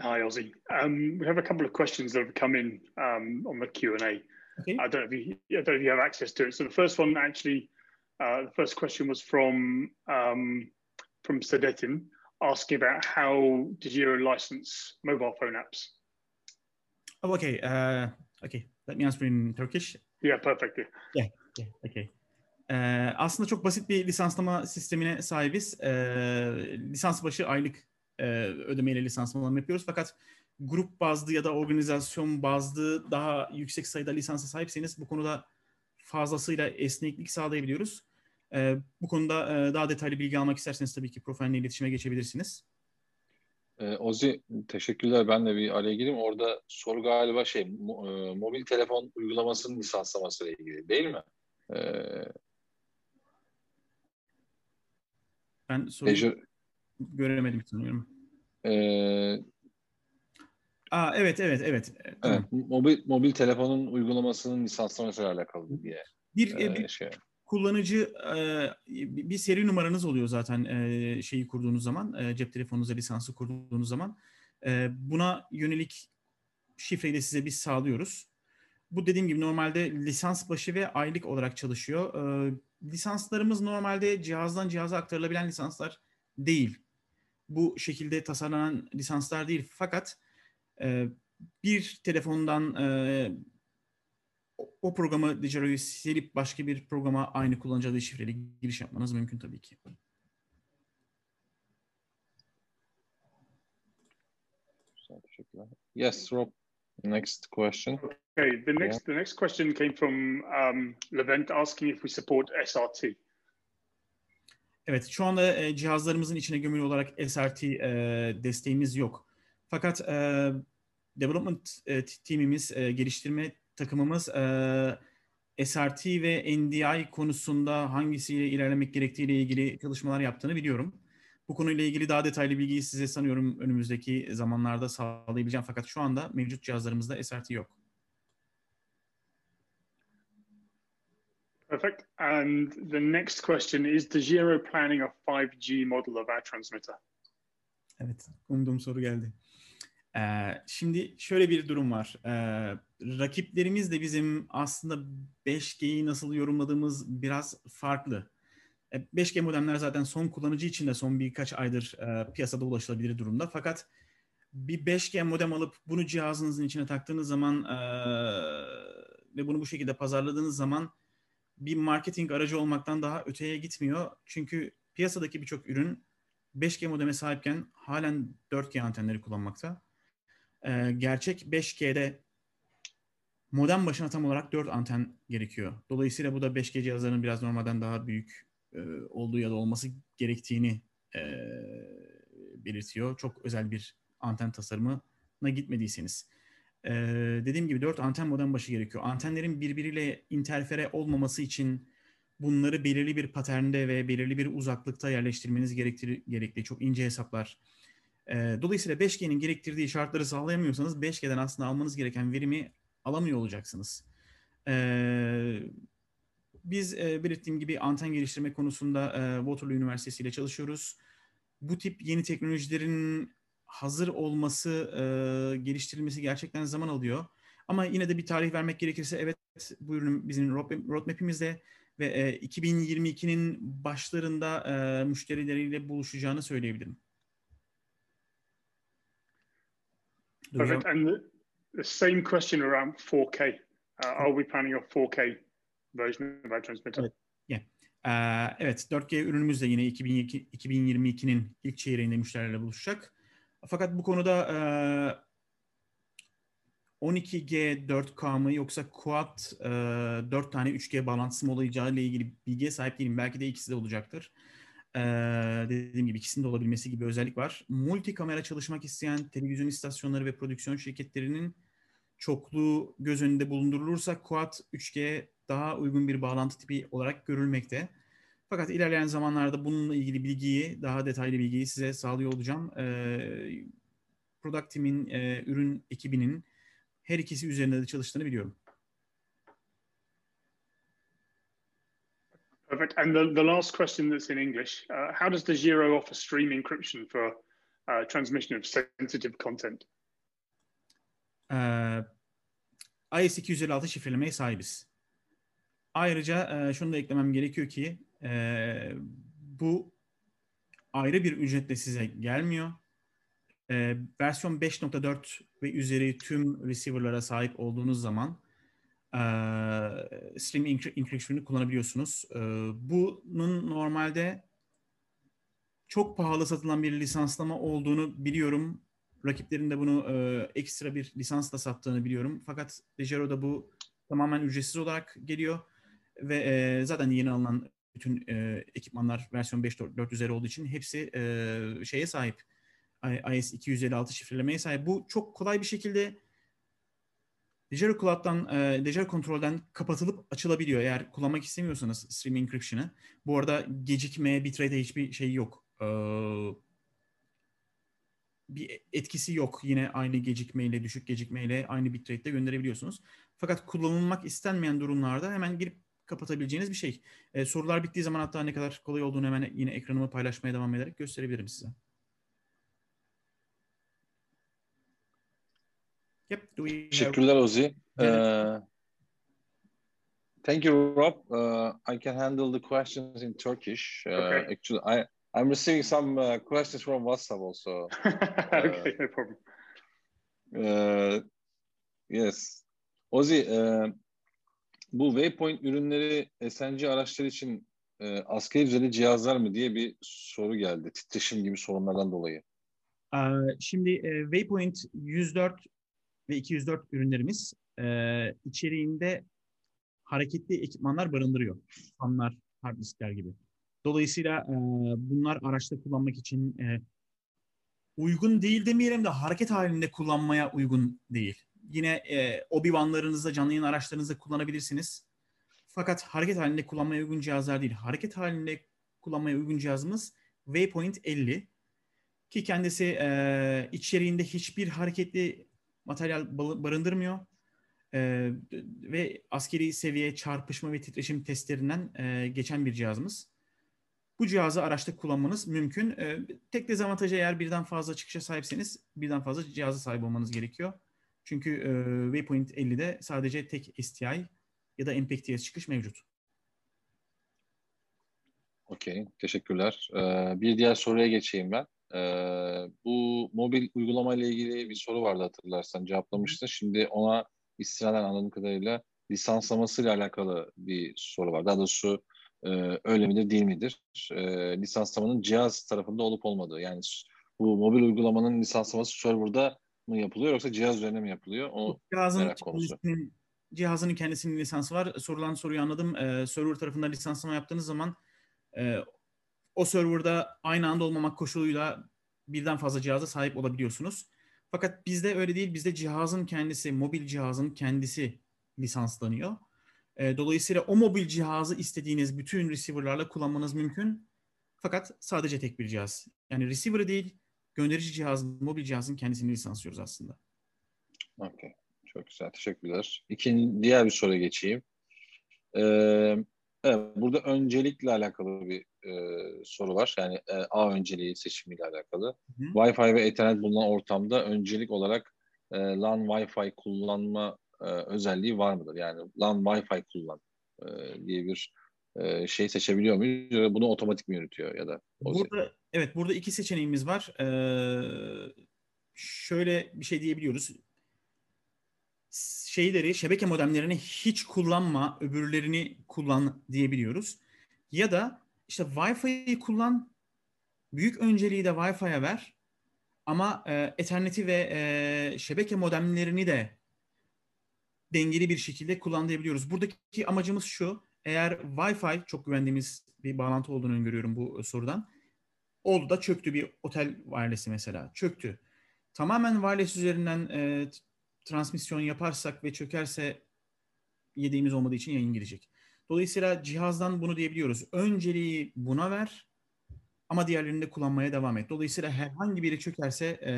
Hi, Ozzy. Um, we have a couple of questions that have come in um, on the Q and A. Okay. I don't know if you, I don't know if you have access to it. So the first one, actually, uh, the first question was from um, from Sadetin, asking about how did you license mobile phone apps? Oh, okay. Uh, okay. Let me answer in Turkish. Yeah, perfect. Yeah, yeah, okay. Ee, aslında çok basit bir lisanslama sistemine sahibiz. Ee, lisans başı aylık e, ödemeyle lisanslanma yapıyoruz. Fakat grup bazlı ya da organizasyon bazlı daha yüksek sayıda lisansa sahipseniz bu konuda fazlasıyla esneklik sağlayabiliyoruz. E, bu konuda e, daha detaylı bilgi almak isterseniz tabii ki profesyonel iletişime geçebilirsiniz. E, Ozi teşekkürler. Ben de bir araya gireyim. Orada soru galiba şey mo, e, mobil telefon uygulamasının lisanslaması ile ilgili değil mi? E, ben soruyu... Leisure, göremedim sanıyorum. Ee, Aa, evet, evet, evet. evet mobil, mobil telefonun uygulamasının lisanslamasıyla alakalı diye. Bir, ee, bir şey. kullanıcı e, bir seri numaranız oluyor zaten e, şeyi kurduğunuz zaman, e, cep telefonunuza lisansı kurduğunuz zaman. E, buna yönelik şifreyi de size biz sağlıyoruz. Bu dediğim gibi normalde lisans başı ve aylık olarak çalışıyor. E, lisanslarımız normalde cihazdan cihaza aktarılabilen lisanslar değil bu şekilde tasarlanan lisanslar değil. Fakat e, bir telefondan e, o programı Digero'yu silip başka bir programa aynı kullanıcı adı şifreli giriş yapmanız mümkün tabii ki. Yes, Rob. Next question. Okay, the next yeah. the next question came from um, Levent asking if we support SRT. Evet, şu anda e, cihazlarımızın içine gömülü olarak SRT e, desteğimiz yok. Fakat e, development e, teamimiz, e, geliştirme takımımız SRT ve NDI konusunda hangisiyle ilerlemek gerektiğiyle ilgili çalışmalar yaptığını biliyorum. Bu konuyla ilgili daha detaylı bilgiyi size sanıyorum önümüzdeki zamanlarda sağlayabileceğim. Fakat şu anda mevcut cihazlarımızda SRT yok. Perfect. And the next question is Dejero planning a 5G model of our transmitter? Evet, umduğum soru geldi. Ee, şimdi şöyle bir durum var. Ee, rakiplerimiz de bizim aslında 5G'yi nasıl yorumladığımız biraz farklı. 5G e, modemler zaten son kullanıcı için de son birkaç aydır e, piyasada ulaşılabilir durumda. Fakat bir 5G modem alıp bunu cihazınızın içine taktığınız zaman e, ve bunu bu şekilde pazarladığınız zaman bir marketing aracı olmaktan daha öteye gitmiyor. Çünkü piyasadaki birçok ürün 5G modeme sahipken halen 4G antenleri kullanmakta. Ee, gerçek 5G'de modem başına tam olarak 4 anten gerekiyor. Dolayısıyla bu da 5G cihazlarının biraz normalden daha büyük e, olduğu ya da olması gerektiğini e, belirtiyor. Çok özel bir anten tasarımına gitmediyseniz. Ee, dediğim gibi 4 anten modem başı gerekiyor. Antenlerin birbiriyle interfere olmaması için bunları belirli bir paternde ve belirli bir uzaklıkta yerleştirmeniz gerektir gerekli. Çok ince hesaplar. Ee, dolayısıyla 5G'nin gerektirdiği şartları sağlayamıyorsanız 5G'den aslında almanız gereken verimi alamıyor olacaksınız. Ee, biz e, belirttiğim gibi anten geliştirme konusunda e, Waterloo Üniversitesi ile çalışıyoruz. Bu tip yeni teknolojilerin hazır olması, e, geliştirilmesi gerçekten zaman alıyor. Ama yine de bir tarih vermek gerekirse evet bu ürün bizim roadmap'imizde ve e, 2022'nin başlarında e, müşterileriyle buluşacağını söyleyebilirim. Perfect. And the, the same question around 4K. Uh, are we planning a 4K version of our transmitter? Evet. Yeah. Ee, evet, 4G ürünümüz de yine 2022, 2022'nin ilk çeyreğinde müşterilerle buluşacak. Fakat bu konuda e, 12G 4K mı yoksa Quad e, 4 tane 3G bağlantısı mı olacağı ile ilgili bilgiye sahip değilim. Belki de ikisi de olacaktır. E, dediğim gibi ikisinin de olabilmesi gibi özellik var. Multi kamera çalışmak isteyen televizyon istasyonları ve prodüksiyon şirketlerinin çokluğu göz önünde bulundurulursa Quad 3G daha uygun bir bağlantı tipi olarak görülmekte. Fakat ilerleyen zamanlarda bununla ilgili bilgiyi, daha detaylı bilgiyi size sağlıyor olacağım. E, Product Team'in, e, ürün ekibinin her ikisi üzerinde de çalıştığını biliyorum. Perfect. And the, the last question that's in English, uh, how does the Giro offer stream encryption for uh, transmission of sensitive content? Uh, IS-256 şifrelemeye sahibiz. Ayrıca e, şunu da eklemem gerekiyor ki e, bu ayrı bir ücretle size gelmiyor. E, versiyon 5.4 ve üzeri tüm receiver'lara sahip olduğunuz zaman e, Stream Encryption'ı kullanabiliyorsunuz. E, bunun normalde çok pahalı satılan bir lisanslama olduğunu biliyorum. Rakiplerin de bunu e, ekstra bir lisansla sattığını biliyorum. Fakat Dejero'da bu tamamen ücretsiz olarak geliyor. Ve e, zaten yeni alınan bütün e, ekipmanlar versiyon 5.4 üzeri olduğu için hepsi e, şeye sahip. IS 256 şifrelemeye sahip. Bu çok kolay bir şekilde Dejero Cloud'dan, e, Dejero Control'den kapatılıp açılabiliyor eğer kullanmak istemiyorsanız Stream Encryption'ı. Bu arada gecikme, bitrate hiçbir şey yok. E, bir etkisi yok. Yine aynı gecikmeyle, düşük gecikmeyle aynı bitrate'de gönderebiliyorsunuz. Fakat kullanılmak istenmeyen durumlarda hemen girip kapatabileceğiniz bir şey. E, sorular bittiği zaman hatta ne kadar kolay olduğunu hemen yine ekranımı paylaşmaya devam ederek gösterebilirim size. Yep. Do we Teşekkürler Ozi. Uh, thank you, Rob. Uh, I can handle the questions in Turkish. Uh, okay. Actually, I I'm receiving some uh, questions from WhatsApp also. <laughs> okay, no problem. Uh, yes. Ozi, uh, bu Waypoint ürünleri SNC araçları için e, askeri düzeyde cihazlar mı diye bir soru geldi. Titreşim gibi sorunlardan dolayı. Şimdi e, Waypoint 104 ve 204 ürünlerimiz e, içeriğinde hareketli ekipmanlar barındırıyor. Fanlar, hard diskler gibi. Dolayısıyla e, bunlar araçta kullanmak için e, uygun değil demeyelim de hareket halinde kullanmaya uygun değil yine e, Obi-Wan'larınızda, canlı yayın araçlarınızda kullanabilirsiniz. Fakat hareket halinde kullanmaya uygun cihazlar değil. Hareket halinde kullanmaya uygun cihazımız Waypoint 50 ki kendisi e, içeriğinde hiçbir hareketli materyal barındırmıyor e, ve askeri seviye çarpışma ve titreşim testlerinden e, geçen bir cihazımız. Bu cihazı araçta kullanmanız mümkün. E, tek dezavantajı eğer birden fazla çıkışa sahipseniz birden fazla cihazı sahip olmanız gerekiyor. Çünkü e, Waypoint 50'de sadece tek STI ya da MPEG-TS çıkış mevcut. Okey, teşekkürler. Ee, bir diğer soruya geçeyim ben. Ee, bu mobil uygulama ile ilgili bir soru vardı hatırlarsan cevaplamıştın. Şimdi ona istinaden anladığım kadarıyla lisanslaması ile alakalı bir soru var. Daha doğrusu e, öyle midir değil midir? E, lisanslamanın cihaz tarafında olup olmadığı. Yani bu mobil uygulamanın lisanslaması serverda mı yapılıyor yoksa cihaz üzerine mi yapılıyor? O cihazın merak konusu. Cihazının kendisinin lisansı var. Sorulan soruyu anladım. Ee, server tarafından lisanslama yaptığınız zaman e, o serverda aynı anda olmamak koşuluyla birden fazla cihaza sahip olabiliyorsunuz. Fakat bizde öyle değil. Bizde cihazın kendisi, mobil cihazın kendisi lisanslanıyor. E, dolayısıyla o mobil cihazı istediğiniz bütün receiver'larla kullanmanız mümkün. Fakat sadece tek bir cihaz. Yani receiver'ı değil, gönderici cihazın, mobil cihazın kendisini lisanslıyoruz aslında. Okey. Çok güzel. Teşekkürler. İkinci, diğer bir soruya geçeyim. Ee, evet, burada öncelikle alakalı bir e, soru var. Yani e, A önceliği seçimiyle alakalı. Hı. Wi-Fi ve Ethernet bulunan ortamda öncelik olarak e, LAN Wi-Fi kullanma e, özelliği var mıdır? Yani LAN Wi-Fi kullan e, diye bir e, şey seçebiliyor muyuz? Ya bunu otomatik mi yürütüyor ya da? Burada evet burada iki seçeneğimiz var. Ee, şöyle bir şey diyebiliyoruz. Şeyleri, şebeke modemlerini hiç kullanma, öbürlerini kullan diyebiliyoruz. Ya da işte Wi-Fi'yi kullan, büyük önceliği de Wi-Fi'ye ver. Ama e, Ethernet'i ve e, şebeke modemlerini de dengeli bir şekilde kullanabiliyoruz. Buradaki amacımız şu. Eğer Wi-Fi çok güvendiğimiz bir bağlantı olduğunu öngörüyorum bu sorudan. Oldu da çöktü bir otel wireless'i mesela. Çöktü. Tamamen wireless üzerinden e, transmisyon yaparsak ve çökerse yediğimiz olmadığı için yayın girecek. Dolayısıyla cihazdan bunu diyebiliyoruz. Önceliği buna ver ama diğerlerini de kullanmaya devam et. Dolayısıyla herhangi biri çökerse e,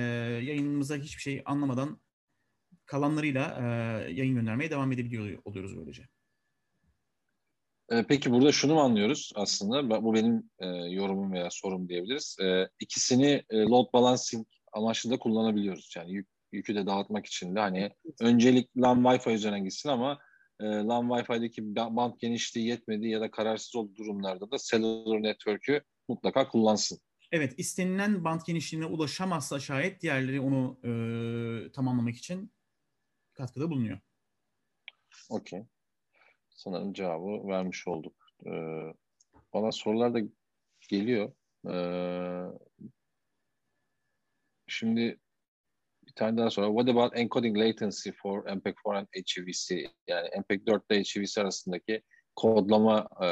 yayınımıza hiçbir şey anlamadan kalanlarıyla e, yayın göndermeye devam edebiliyor oluyoruz böylece. E, peki burada şunu mu anlıyoruz aslında? Bu benim e, yorumum veya sorum diyebiliriz. E, ikisini e, load balancing amaçlı da kullanabiliyoruz. Yani yük, yükü de dağıtmak için de hani öncelik LAN Wi-Fi üzerinden gitsin ama e, LAN Wi-Fi'deki band genişliği yetmediği ya da kararsız olduğu durumlarda da cellular network'ü mutlaka kullansın. Evet, istenilen band genişliğine ulaşamazsa şayet diğerleri onu e, tamamlamak için katkıda bulunuyor. Okey. Sanırım cevabı vermiş olduk. Ee, bana sorular da geliyor. Ee, şimdi bir tane daha sonra. What about encoding latency for MPEG-4 and HEVC? Yani MPEG-4 ile HEVC arasındaki kodlama e,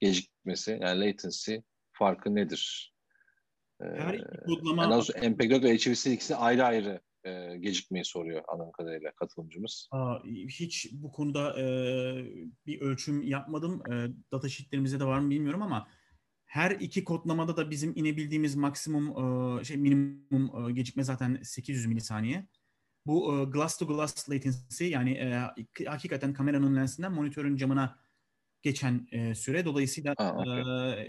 gecikmesi, yani latency farkı nedir? Her iki kodlama... Yani MPEG-4 ve HEVC ikisi ayrı ayrı e, gecikmeyi soruyor anladığım kadarıyla katılımcımız. Aa, hiç bu konuda e, bir ölçüm yapmadım. E, data sheetlerimizde de var mı bilmiyorum ama her iki kodlamada da bizim inebildiğimiz maksimum e, şey minimum e, gecikme zaten 800 milisaniye. Bu e, glass to glass latency yani e, hakikaten kameranın lensinden monitörün camına geçen e, süre. Dolayısıyla Aa, okay.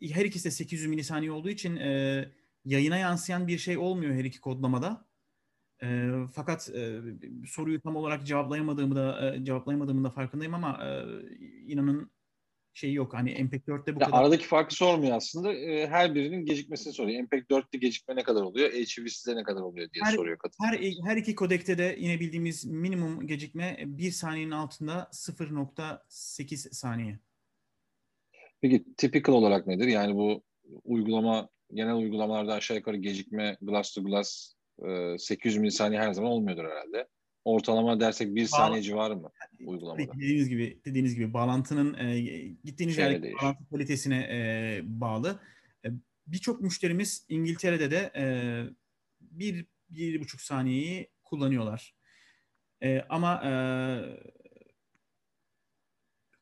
e, her ikisi de 800 milisaniye olduğu için e, yayına yansıyan bir şey olmuyor her iki kodlamada. E, fakat e, soruyu tam olarak cevaplayamadığımı da e, cevaplayamadığımın da farkındayım ama e, inanın şey yok. Hani MPEG 4'te bu ya kadar. Aradaki farkı sormuyor aslında. E, her birinin gecikmesini soruyor. MPEG 4'te gecikme ne kadar oluyor? HEVC'de ne kadar oluyor diye her, soruyor katılım. Her, her iki kodekte de yine bildiğimiz minimum gecikme bir saniyenin altında 0.8 saniye. Peki typical olarak nedir? Yani bu uygulama genel uygulamalarda aşağı yukarı gecikme glass to glass e, 800 milisaniye her zaman olmuyordur herhalde. Ortalama dersek bir saniye civarı mı uygulamada? Dediğiniz gibi dediğiniz gibi bağlantının e, gittiğiniz yerdeki bağlantı kalitesine e, bağlı. E, Birçok müşterimiz İngiltere'de de e, bir, bir buçuk saniyeyi kullanıyorlar. E, ama e,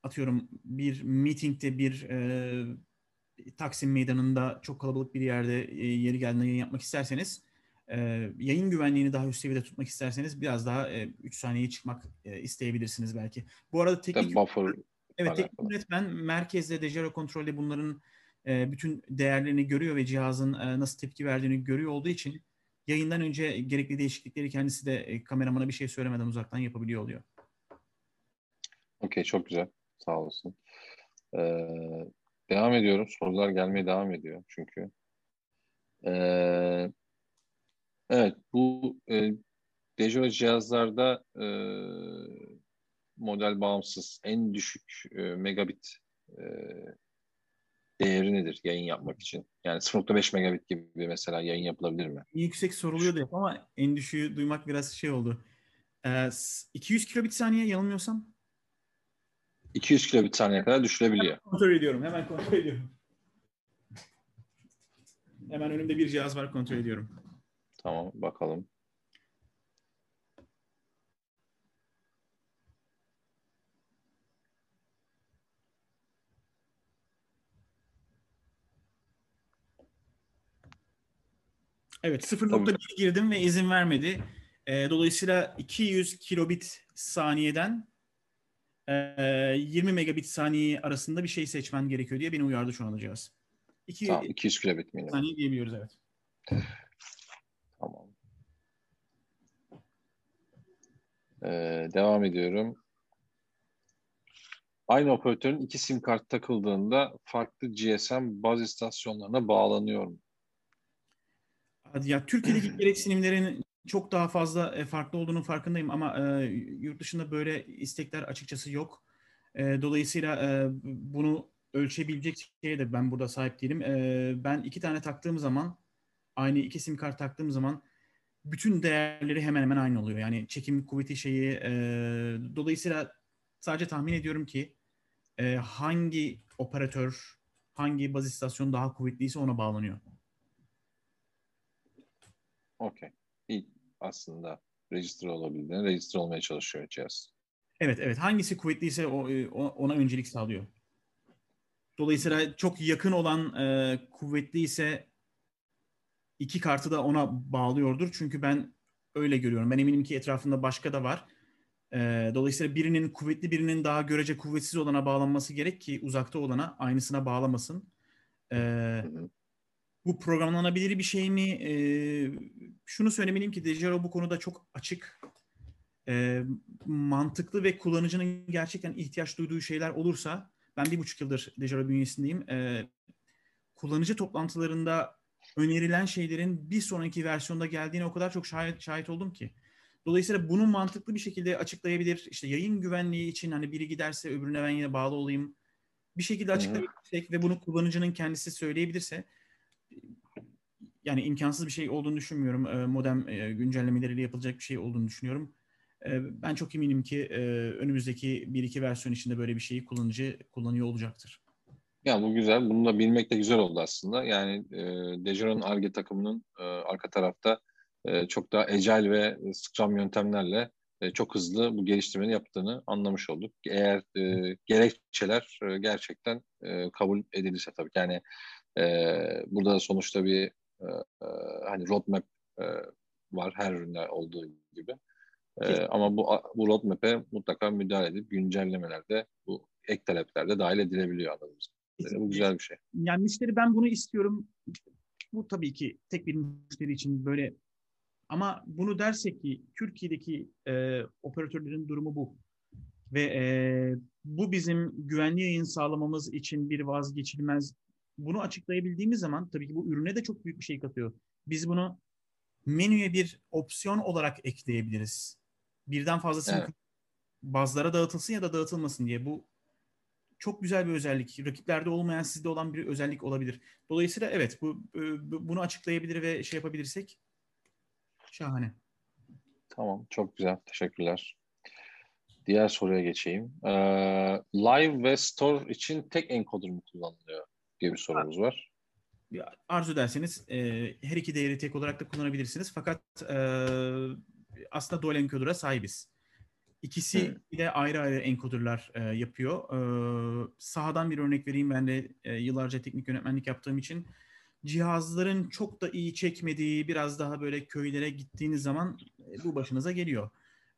atıyorum bir meetingde bir e, Taksim Meydanı'nda çok kalabalık bir yerde e, yeri geldiğinde yayın yapmak isterseniz e, yayın güvenliğini daha üst seviyede tutmak isterseniz biraz daha 3 e, saniye çıkmak e, isteyebilirsiniz belki. Bu arada teknik buffer Evet, teknik yönetmen merkezde Dejero kontrolde bunların e, bütün değerlerini görüyor ve cihazın e, nasıl tepki verdiğini görüyor olduğu için yayından önce gerekli değişiklikleri kendisi de e, kameramana bir şey söylemeden uzaktan yapabiliyor oluyor. Okey, çok güzel. Sağ olasın. Ee, devam ediyorum. Sorular gelmeye devam ediyor çünkü. Ee, evet, bu e, Dejero cihazlarda e, model bağımsız en düşük e, megabit e, değeri nedir yayın yapmak için? Yani 0.5 megabit gibi mesela yayın yapılabilir mi? Yüksek soruluyordu hep ama en düşüğü duymak biraz şey oldu. Ee, 200 kilobit saniye yanılmıyorsam. 200 kilobit saniye kadar düşürebiliyor. Hemen kontrol ediyorum. Hemen kontrol ediyorum. Hemen önümde bir cihaz var kontrol ediyorum. Tamam bakalım. Evet 0.1 girdim ve izin vermedi. E, dolayısıyla 200 kilobit saniyeden 20 megabit saniye arasında bir şey seçmen gerekiyor diye beni uyardı şu an cihaz. 2, tamam 200 kilobit mi? Saniye diyebiliyoruz evet. <laughs> tamam. Ee, devam ediyorum. Aynı operatörün iki sim kart takıldığında farklı GSM baz istasyonlarına bağlanıyor mu? Ya Türkiye'deki <clears throat> gereksinimlerin çok daha fazla e, farklı olduğunun farkındayım ama e, yurt dışında böyle istekler açıkçası yok. E, dolayısıyla e, bunu ölçebilecek şeye de ben burada sahip değilim. E, ben iki tane taktığım zaman aynı iki sim kart taktığım zaman bütün değerleri hemen hemen aynı oluyor. Yani çekim kuvveti şeyi e, dolayısıyla sadece tahmin ediyorum ki e, hangi operatör hangi baz istasyon daha kuvvetliyse ona bağlanıyor. Okey. İyi aslında register olabildiğine register olmaya çalışıyor cihaz. Evet evet. Hangisi kuvvetliyse o, e, ona öncelik sağlıyor. Dolayısıyla çok yakın olan e, kuvvetli ise iki kartı da ona bağlıyordur. Çünkü ben öyle görüyorum. Ben eminim ki etrafında başka da var. E, dolayısıyla birinin kuvvetli birinin daha görece kuvvetsiz olana bağlanması gerek ki uzakta olana aynısına bağlamasın. E, bu programlanabilir bir şey mi? E, şunu söylemeliyim ki Dejero bu konuda çok açık, e, mantıklı ve kullanıcının gerçekten ihtiyaç duyduğu şeyler olursa, ben bir buçuk yıldır Dejero bünyesindeyim, e, kullanıcı toplantılarında önerilen şeylerin bir sonraki versiyonda geldiğine o kadar çok şahit, şahit oldum ki. Dolayısıyla bunu mantıklı bir şekilde açıklayabilir. İşte yayın güvenliği için hani biri giderse öbürüne ben yine bağlı olayım. Bir şekilde açıklayabilirsek ve bunu kullanıcının kendisi söyleyebilirse yani imkansız bir şey olduğunu düşünmüyorum. Modem güncellemeleriyle yapılacak bir şey olduğunu düşünüyorum. Ben çok eminim ki önümüzdeki bir iki versiyon içinde böyle bir şeyi kullanıcı kullanıyor olacaktır. Ya bu güzel. Bunu da bilmek de güzel oldu aslında. Yani e, Dejeron ARGE takımının arka tarafta çok daha ecel ve Scrum yöntemlerle çok hızlı bu geliştirmeyi yaptığını anlamış olduk. Eğer e, gerekçeler e, gerçekten e, kabul edilirse tabii. Yani e, burada sonuçta bir e, e, hani roadmap e, var her üründe olduğu gibi. E, ama bu bu roadmap'e mutlaka müdahale edip güncellemelerde bu ek taleplerde dahil edilebiliyor anladığımız. Bu güzel bir şey. Yani müşteri ben bunu istiyorum. Bu tabii ki tek bir müşteri için böyle ama bunu dersek ki Türkiye'deki e, operatörlerin durumu bu. Ve e, bu bizim güvenli yayın sağlamamız için bir vazgeçilmez bunu açıklayabildiğimiz zaman tabii ki bu ürüne de çok büyük bir şey katıyor. Biz bunu menüye bir opsiyon olarak ekleyebiliriz. Birden fazlası evet. bazılara dağıtılsın ya da dağıtılmasın diye. Bu çok güzel bir özellik. Rakiplerde olmayan sizde olan bir özellik olabilir. Dolayısıyla evet bu, bu bunu açıklayabilir ve şey yapabilirsek şahane. Tamam çok güzel. Teşekkürler. Diğer soruya geçeyim. Ee, live ve store için tek encoder mu kullanılıyor? Diye bir sorumuz var. Arzu ederseniz e, her iki değeri tek olarak da kullanabilirsiniz. Fakat e, aslında dual encoder'a sahibiz. İkisi hmm. de ayrı ayrı encoderlar e, yapıyor. E, sahadan bir örnek vereyim. Ben de e, yıllarca teknik yönetmenlik yaptığım için cihazların çok da iyi çekmediği biraz daha böyle köylere gittiğiniz zaman e, bu başınıza geliyor.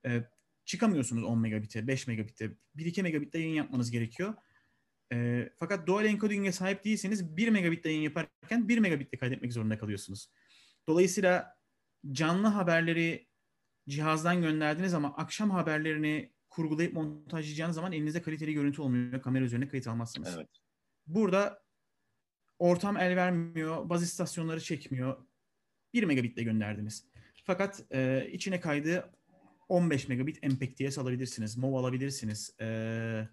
E, çıkamıyorsunuz 10 megabit'e, 5 megabit'e. 1-2 megabit'te yayın yapmanız gerekiyor. E, fakat dual encoding'e sahip değilseniz 1 megabit'te yayın yaparken 1 megabit'te kaydetmek zorunda kalıyorsunuz. Dolayısıyla canlı haberleri cihazdan gönderdiğiniz ama akşam haberlerini kurgulayıp montajlayacağınız zaman elinizde kaliteli görüntü olmuyor. Kamera üzerine kayıt almazsınız. Evet. Burada ortam el vermiyor, baz istasyonları çekmiyor. 1 megabitle gönderdiniz. Fakat e, içine kaydı 15 megabit MPEG-TS alabilirsiniz. MOV alabilirsiniz. E,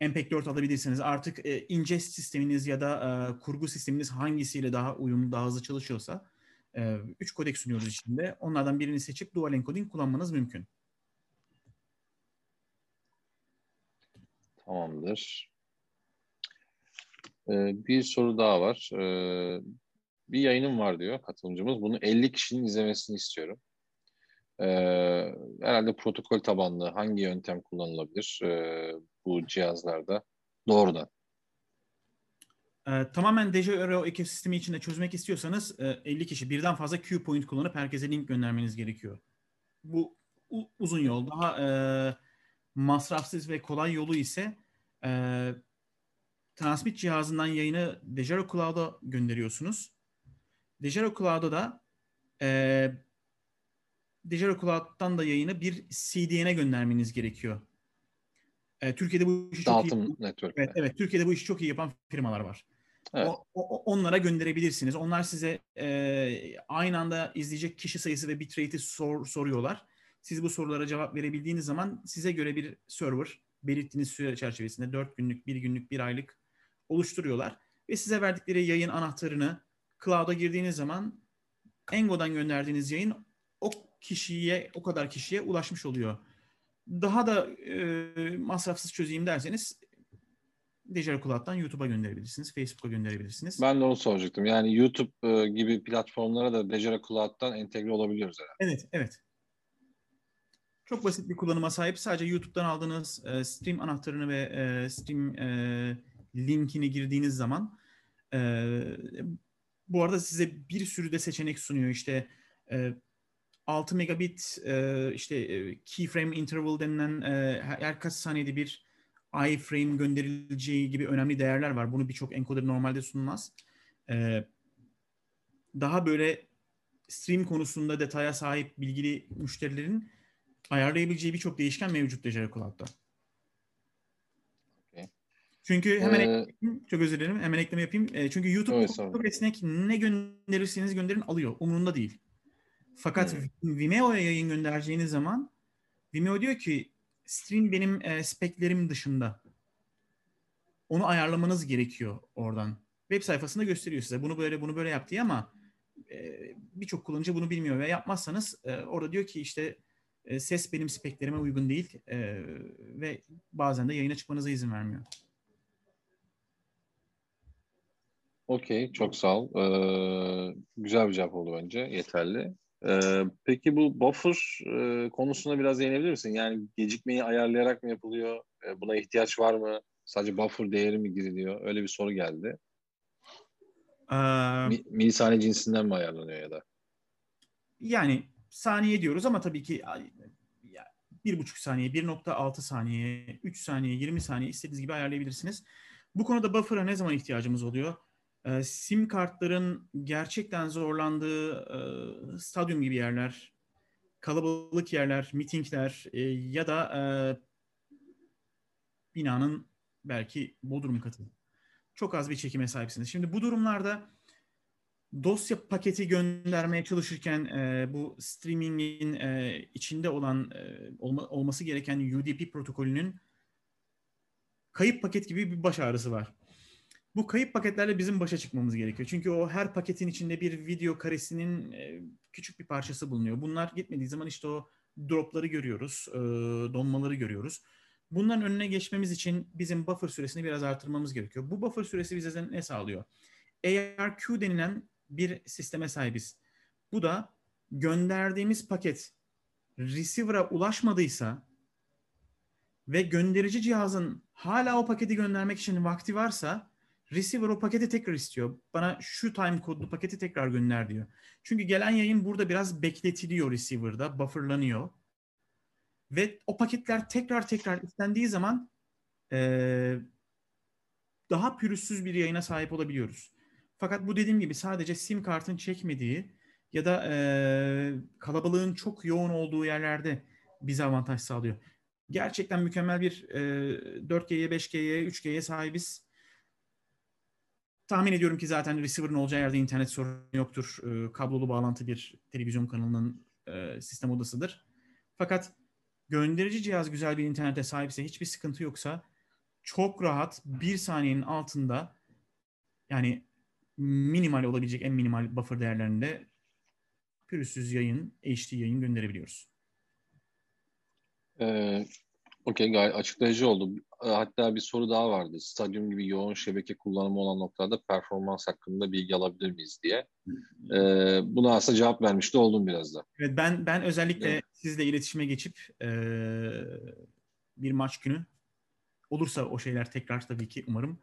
e, MPEG-4 alabilirsiniz. Artık e, ingest sisteminiz ya da e, kurgu sisteminiz hangisiyle daha uyumlu, daha hızlı çalışıyorsa 3 e, kodek sunuyoruz içinde. Onlardan birini seçip dual encoding kullanmanız mümkün. Tamamdır. Ee, bir soru daha var. Ee, bir yayınım var diyor katılımcımız. Bunu 50 kişinin izlemesini istiyorum. Ee, herhalde protokol tabanlı hangi yöntem kullanılabilir e, bu cihazlarda doğrudan? E, tamamen Dejero ekosistemi içinde çözmek istiyorsanız e, 50 kişi birden fazla Q point kullanıp herkese link göndermeniz gerekiyor. Bu u, uzun yol. Daha e, masrafsız ve kolay yolu ise e, transmit cihazından yayını Dejero Cloud'a gönderiyorsunuz. Dejero Cloud'a da e, Dejero Cloud'dan da yayını bir CDN'e göndermeniz gerekiyor. E, Türkiye'de bu işi çok iyi network. Evet, evet, Türkiye'de bu işi çok iyi yapan firmalar var. Evet. O, o, onlara gönderebilirsiniz. Onlar size e, aynı anda izleyecek kişi sayısı ve bitrate'i sor, soruyorlar. Siz bu sorulara cevap verebildiğiniz zaman size göre bir server belirttiğiniz süre çerçevesinde 4 günlük, 1 günlük, 1 aylık oluşturuyorlar. Ve size verdikleri yayın anahtarını cloud'a girdiğiniz zaman Engo'dan gönderdiğiniz yayın o kişiye, o kadar kişiye ulaşmış oluyor. Daha da e, masrafsız çözeyim derseniz Dijital Cloud'dan YouTube'a gönderebilirsiniz, Facebook'a gönderebilirsiniz. Ben de onu soracaktım. Yani YouTube e, gibi platformlara da Digital Cloud'dan entegre olabiliyoruz herhalde. Evet, evet. Çok basit bir kullanıma sahip. Sadece YouTube'dan aldığınız e, stream anahtarını ve e, stream e, linkini girdiğiniz zaman e, bu arada size bir sürü de seçenek sunuyor. İşte e, 6 megabit e, işte e, keyframe interval denilen e, her kaç saniyede bir iframe gönderileceği gibi önemli değerler var. Bunu birçok encoder normalde sunmaz. E, daha böyle stream konusunda detaya sahip bilgili müşterilerin ayarlayabileceği birçok değişken mevcut Dejere Cloud'da. Çünkü hemen ee, ekleyeyim, çok özür dilerim. Hemen ekleme yapayım. E, çünkü YouTube evet, çok esnek. Ne gönderirseniz gönderin alıyor. Umurunda değil. Fakat hmm. Vimeo'ya yayın göndereceğiniz zaman Vimeo diyor ki stream benim e, speklerim dışında. Onu ayarlamanız gerekiyor oradan. Web sayfasında gösteriyor size. Bunu böyle bunu böyle yap diye ama e, birçok kullanıcı bunu bilmiyor ve yapmazsanız e, orada diyor ki işte e, ses benim speklerime uygun değil e, ve bazen de yayına çıkmanıza izin vermiyor. Okey, çok sağ ol. Ee, güzel bir cevap oldu bence, yeterli. Ee, peki bu buffer e, konusuna biraz değinebilir misin? Yani gecikmeyi ayarlayarak mı yapılıyor? E, buna ihtiyaç var mı? Sadece buffer değeri mi giriliyor? Öyle bir soru geldi. Ee, Mi, milisaniye cinsinden mi ayarlanıyor ya da? Yani saniye diyoruz ama tabii ki bir buçuk saniye, 1.6 saniye, 3 saniye, 20 saniye istediğiniz gibi ayarlayabilirsiniz. Bu konuda buffer'a ne zaman ihtiyacımız oluyor? Ee, sim kartların gerçekten zorlandığı e, stadyum gibi yerler, kalabalık yerler, mitingler e, ya da e, binanın belki bodrum katı. Çok az bir çekime sahipsiniz. Şimdi bu durumlarda dosya paketi göndermeye çalışırken bu streamingin içinde olan olma, olması gereken UDP protokolünün kayıp paket gibi bir baş ağrısı var. Bu kayıp paketlerle bizim başa çıkmamız gerekiyor. Çünkü o her paketin içinde bir video karesinin e, küçük bir parçası bulunuyor. Bunlar gitmediği zaman işte o dropları görüyoruz, e, donmaları görüyoruz. Bunların önüne geçmemiz için bizim buffer süresini biraz artırmamız gerekiyor. Bu buffer süresi bize ne sağlıyor? ARQ denilen bir sisteme sahibiz. Bu da gönderdiğimiz paket receiver'a ulaşmadıysa ve gönderici cihazın hala o paketi göndermek için vakti varsa receiver o paketi tekrar istiyor. Bana şu time kodlu paketi tekrar gönder diyor. Çünkü gelen yayın burada biraz bekletiliyor receiver'da, bufferlanıyor. Ve o paketler tekrar tekrar istendiği zaman ee, daha pürüzsüz bir yayına sahip olabiliyoruz. Fakat bu dediğim gibi sadece sim kartın çekmediği ya da e, kalabalığın çok yoğun olduğu yerlerde bize avantaj sağlıyor. Gerçekten mükemmel bir e, 4G'ye, 5G'ye, 3G'ye sahibiz. Tahmin ediyorum ki zaten receiver'ın olacağı yerde internet sorunu yoktur. E, kablolu bağlantı bir televizyon kanalının e, sistem odasıdır. Fakat gönderici cihaz güzel bir internete sahipse, hiçbir sıkıntı yoksa çok rahat bir saniyenin altında yani minimal olabilecek en minimal buffer değerlerinde pürüzsüz yayın, HD yayın gönderebiliyoruz. Ee, Okey gayet açıklayıcı oldu. Ee, hatta bir soru daha vardı. Stadyum gibi yoğun şebeke kullanımı olan noktalarda performans hakkında bilgi alabilir miyiz diye. Ee, buna aslında cevap vermiş de oldum biraz da. Evet ben ben özellikle evet. sizle iletişime geçip e, bir maç günü olursa o şeyler tekrar tabii ki umarım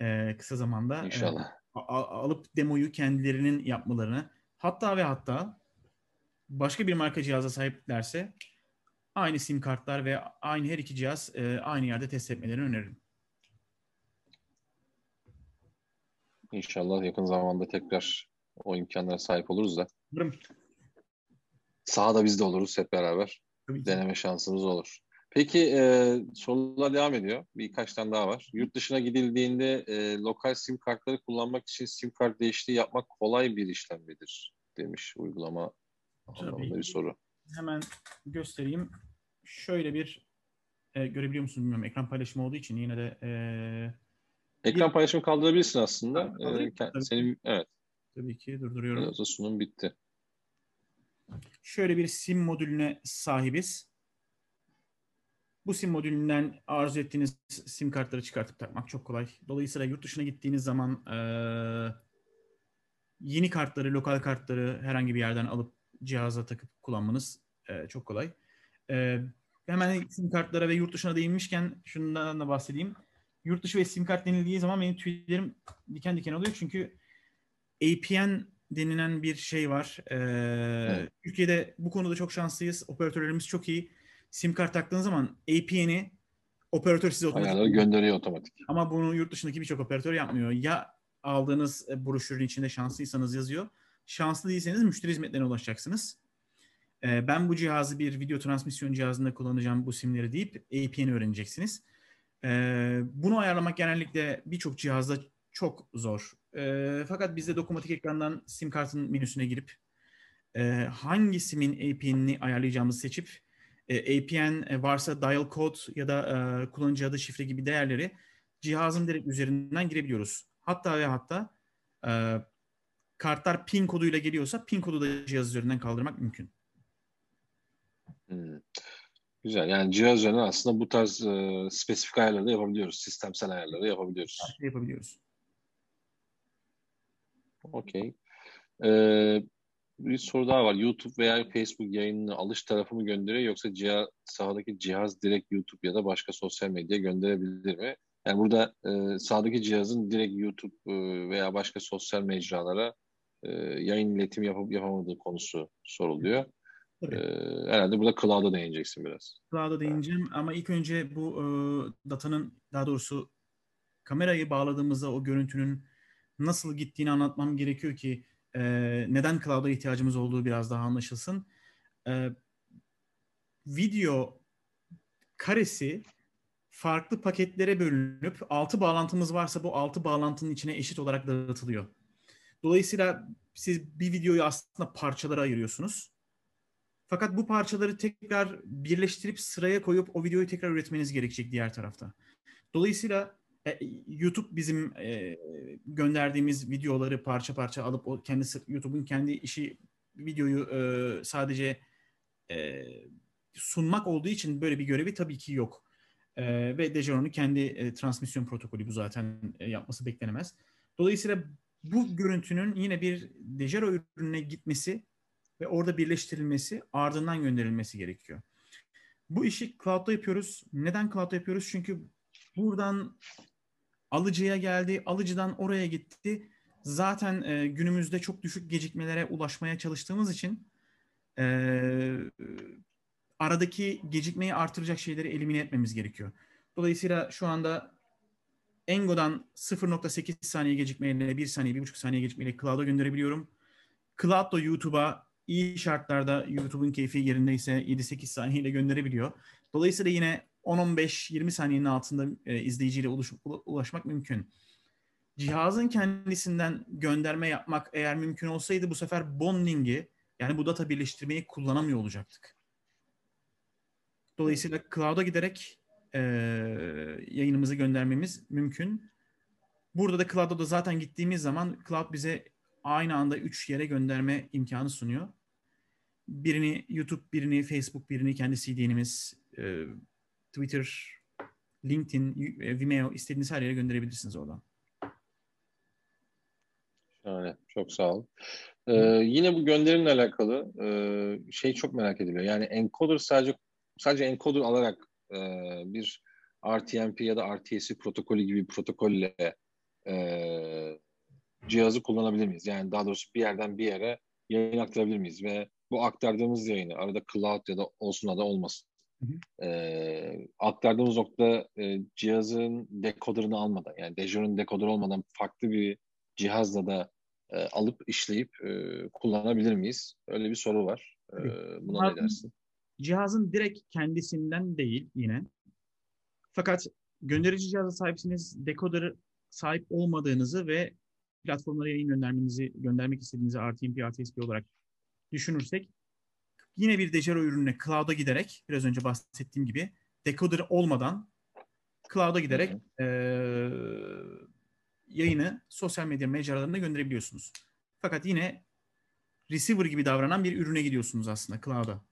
e, kısa zamanda İnşallah. E, alıp demoyu kendilerinin yapmalarını hatta ve hatta başka bir marka cihaza sahiplerse aynı sim kartlar ve aynı her iki cihaz e, aynı yerde test etmelerini öneririm. İnşallah yakın zamanda tekrar o imkanlara sahip oluruz da. Umarım. Sahada biz de oluruz hep beraber. Tabii Deneme şansımız olur. Peki e, sorular devam ediyor. Birkaç tane daha var. Yurt dışına gidildiğinde e, lokal sim kartları kullanmak için sim kart değişikliği yapmak kolay bir işlem midir? Demiş uygulama anlamında bir soru. Hemen göstereyim. Şöyle bir e, görebiliyor musunuz bilmiyorum. Ekran paylaşımı olduğu için yine de e, Ekran bir... paylaşımı kaldırabilirsin aslında. Ee, tabii. Senin, evet. Tabii ki durduruyorum. Biraz sunum bitti. Şöyle bir sim modülüne sahibiz. Bu sim modülünden arzu ettiğiniz sim kartları çıkartıp takmak çok kolay. Dolayısıyla yurt dışına gittiğiniz zaman e, yeni kartları, lokal kartları herhangi bir yerden alıp cihaza takıp kullanmanız e, çok kolay. E, hemen sim kartlara ve yurt dışına değinmişken şundan da bahsedeyim. Yurt dışı ve sim kart denildiği zaman benim tüylerim diken diken oluyor. Çünkü APN denilen bir şey var. Ee, evet. Türkiye'de bu konuda çok şanslıyız. Operatörlerimiz çok iyi. Sim kart taktığınız zaman APN'i operatör size otomatik Ayarları gönderiyor otomatik. Ama bunu yurt dışındaki birçok operatör yapmıyor. Ya aldığınız broşürün içinde şanslıysanız yazıyor. Şanslı değilseniz müşteri hizmetlerine ulaşacaksınız. Ee, ben bu cihazı bir video transmisyon cihazında kullanacağım bu simleri deyip APN'i öğreneceksiniz. Ee, bunu ayarlamak genellikle birçok cihazda çok zor. Ee, fakat biz de dokunmatik ekrandan sim kartın menüsüne girip e, hangi simin APN'ini ayarlayacağımızı seçip e, APN varsa dial code ya da e, kullanıcı adı şifre gibi değerleri cihazın direkt üzerinden girebiliyoruz. Hatta ve hatta kartlar pin koduyla geliyorsa pin kodu da cihaz üzerinden kaldırmak mümkün. Hmm. Güzel. Yani cihaz üzerinden aslında bu tarz e, spesifik ayarları da yapabiliyoruz. Sistemsel ayarları yapabiliyoruz. Yapabiliyoruz. Okey. Ee, bir soru daha var. YouTube veya Facebook yayınını alış tarafı mı gönderiyor yoksa cihaz, sahadaki cihaz direkt YouTube ya da başka sosyal medya gönderebilir mi? Yani burada e, sahadaki cihazın direkt YouTube e, veya başka sosyal mecralara e, yayın iletimi yapıp yapamadığı konusu soruluyor. Tabii. Ee, herhalde burada cloud'a değineceksin biraz. Cloud'a değineceğim ama ilk önce bu e, datanın daha doğrusu kamerayı bağladığımızda o görüntünün nasıl gittiğini anlatmam gerekiyor ki e, neden cloud'a ihtiyacımız olduğu biraz daha anlaşılsın. E, video karesi farklı paketlere bölünüp altı bağlantımız varsa bu altı bağlantının içine eşit olarak dağıtılıyor. Dolayısıyla siz bir videoyu aslında parçalara ayırıyorsunuz. Fakat bu parçaları tekrar birleştirip sıraya koyup o videoyu tekrar üretmeniz gerekecek diğer tarafta. Dolayısıyla e, YouTube bizim e, gönderdiğimiz videoları parça parça alıp o kendisi YouTube'un kendi işi videoyu e, sadece sunmak olduğu için böyle bir görevi tabii ki yok. Ve Dejeron'un kendi transmisyon protokolü bu zaten yapması beklenemez. Dolayısıyla bu görüntünün yine bir Dejero ürününe gitmesi ve orada birleştirilmesi ardından gönderilmesi gerekiyor. Bu işi cloud'da yapıyoruz. Neden cloud'da yapıyoruz? Çünkü buradan alıcıya geldi, alıcıdan oraya gitti. Zaten e, günümüzde çok düşük gecikmelere ulaşmaya çalıştığımız için e, aradaki gecikmeyi artıracak şeyleri elimine etmemiz gerekiyor. Dolayısıyla şu anda Engo'dan 0.8 saniye gecikmeyle 1 saniye, 1.5 saniye gecikmeyle cloud'a gönderebiliyorum. Cloud YouTube'a iyi şartlarda YouTube'un keyfi yerindeyse 7-8 saniyeyle gönderebiliyor. Dolayısıyla yine 10-15-20 saniyenin altında e, izleyiciyle ulaş, ulaşmak mümkün. Cihazın kendisinden gönderme yapmak eğer mümkün olsaydı bu sefer bonding'i yani bu data birleştirmeyi kullanamıyor olacaktık. Dolayısıyla cloud'a giderek e, yayınımızı göndermemiz mümkün. Burada da cloud'a da zaten gittiğimiz zaman cloud bize aynı anda üç yere gönderme imkanı sunuyor. Birini YouTube, birini Facebook, birini kendi CD'nimiz, e, Twitter, LinkedIn, e, Vimeo istediğiniz her yere gönderebilirsiniz oradan. Yani çok sağ olun. Ee, yine bu gönderimle alakalı e, şey çok merak ediliyor. Yani encoder sadece sadece encoder alarak e, bir RTMP ya da RTSC protokolü gibi bir protokolle e, cihazı kullanabilir miyiz? Yani daha doğrusu bir yerden bir yere yayın aktarabilir miyiz? Ve bu aktardığımız yayını arada cloud ya da olsun ya da olmasın. Hı hı. E, aktardığımız nokta e, cihazın dekoderını almadan yani Dejure'un dekoder olmadan farklı bir cihazla da e, alıp işleyip e, kullanabilir miyiz? Öyle bir soru var. E, buna ne dersin? Cihazın direkt kendisinden değil yine. Fakat gönderici cihaza sahipsiniz, dekoderi sahip olmadığınızı ve platformlara yayın göndermenizi, göndermek istediğinizi RTMP, RTSP olarak düşünürsek yine bir Dejero ürününe cloud'a giderek biraz önce bahsettiğim gibi decoder olmadan cloud'a giderek e, yayını sosyal medya mecralarına gönderebiliyorsunuz. Fakat yine receiver gibi davranan bir ürüne gidiyorsunuz aslında cloud'a.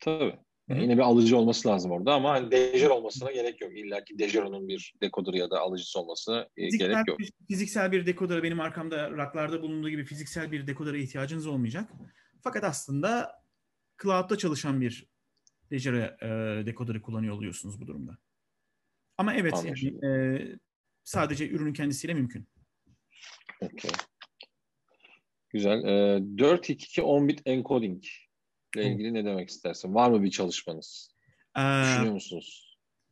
Tabii. Yani yine bir alıcı olması lazım orada ama hani Dejer olmasına gerek yok. İlla ki Dejer'ın bir dekoder ya da alıcısı olmasına e, fiziksel, gerek yok. Fiziksel bir dekoder benim arkamda raklarda bulunduğu gibi fiziksel bir dekodere ihtiyacınız olmayacak. Fakat aslında cloud'da çalışan bir Dejer e, dekoderi kullanıyor oluyorsunuz bu durumda. Ama evet yani, e, sadece ürünün kendisiyle mümkün. Okay. Güzel. E, 422 10 bit encoding ile ilgili ne demek istersin? Var mı bir çalışmanız? Ee, Düşünüyor musunuz?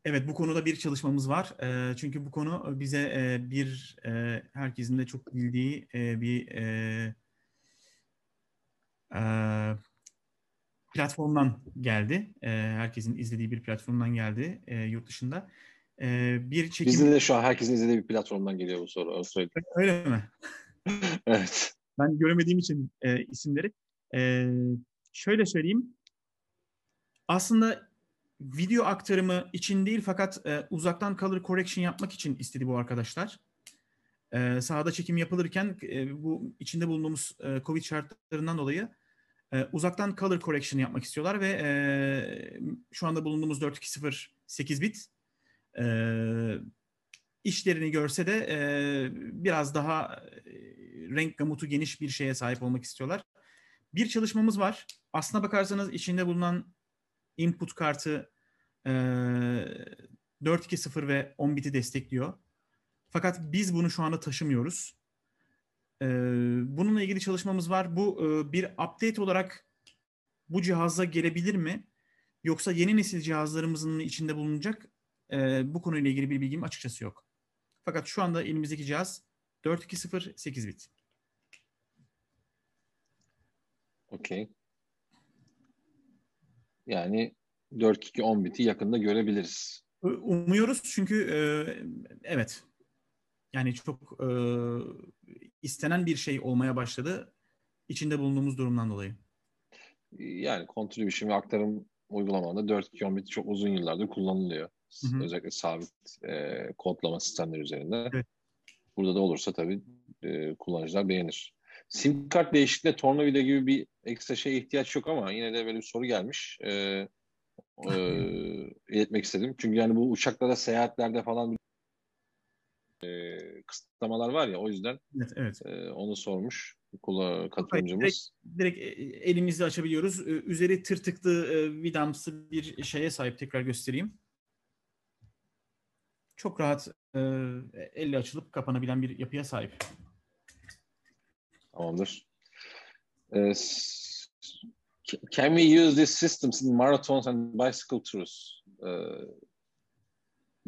Evet bu konuda bir çalışmamız var. E, çünkü bu konu bize e, bir e, herkesin de çok bildiği e, bir e, e, platformdan geldi. E, herkesin izlediği bir platformdan geldi e, yurt dışında. E, bir çekim... Bizde de şu an herkesin izlediği bir platformdan geliyor bu soru. Öyle, Öyle mi? <laughs> evet. Ben göremediğim için e, isimleri. E, şöyle söyleyeyim. Aslında video aktarımı için değil fakat e, uzaktan color correction yapmak için istedi bu arkadaşlar. E, sahada çekim yapılırken e, bu içinde bulunduğumuz e, Covid şartlarından dolayı e, uzaktan color correction yapmak istiyorlar ve e, şu anda bulunduğumuz 420 8 bit e, işlerini görse de e, biraz daha e, renk gamutu geniş bir şeye sahip olmak istiyorlar. Bir çalışmamız var. Aslına bakarsanız içinde bulunan input kartı e, 420 ve 10 biti destekliyor. Fakat biz bunu şu anda taşımıyoruz. E, bununla ilgili çalışmamız var. Bu e, bir update olarak bu cihaza gelebilir mi? Yoksa yeni nesil cihazlarımızın içinde bulunacak? E, bu konuyla ilgili bir bilgim açıkçası yok. Fakat şu anda elimizdeki cihaz 420 8 bit. Okey. Yani 4-2-10 biti yakında görebiliriz. Umuyoruz çünkü e, evet yani çok e, istenen bir şey olmaya başladı içinde bulunduğumuz durumdan dolayı. Yani contribution ve aktarım uygulamalarında 4-2-10 bit çok uzun yıllardır kullanılıyor. Hı hı. Özellikle sabit e, kodlama sistemleri üzerinde. Evet. Burada da olursa tabii e, kullanıcılar beğenir. Sim kart değişikliğinde tornavida gibi bir ekstra şeye ihtiyaç yok ama yine de böyle bir soru gelmiş. E, e, <laughs> iletmek istedim. Çünkü yani bu uçaklarda seyahatlerde falan e, kısıtlamalar var ya o yüzden evet, evet. E, onu sormuş katılımcımız. Direkt, direkt e, elimizle açabiliyoruz. Üzeri tırtıklı vidamsı bir şeye sahip tekrar göstereyim. Çok rahat elle açılıp kapanabilen bir yapıya sahip. Tamamdır. Can we use these systems in marathons and bicycle tours? Uh,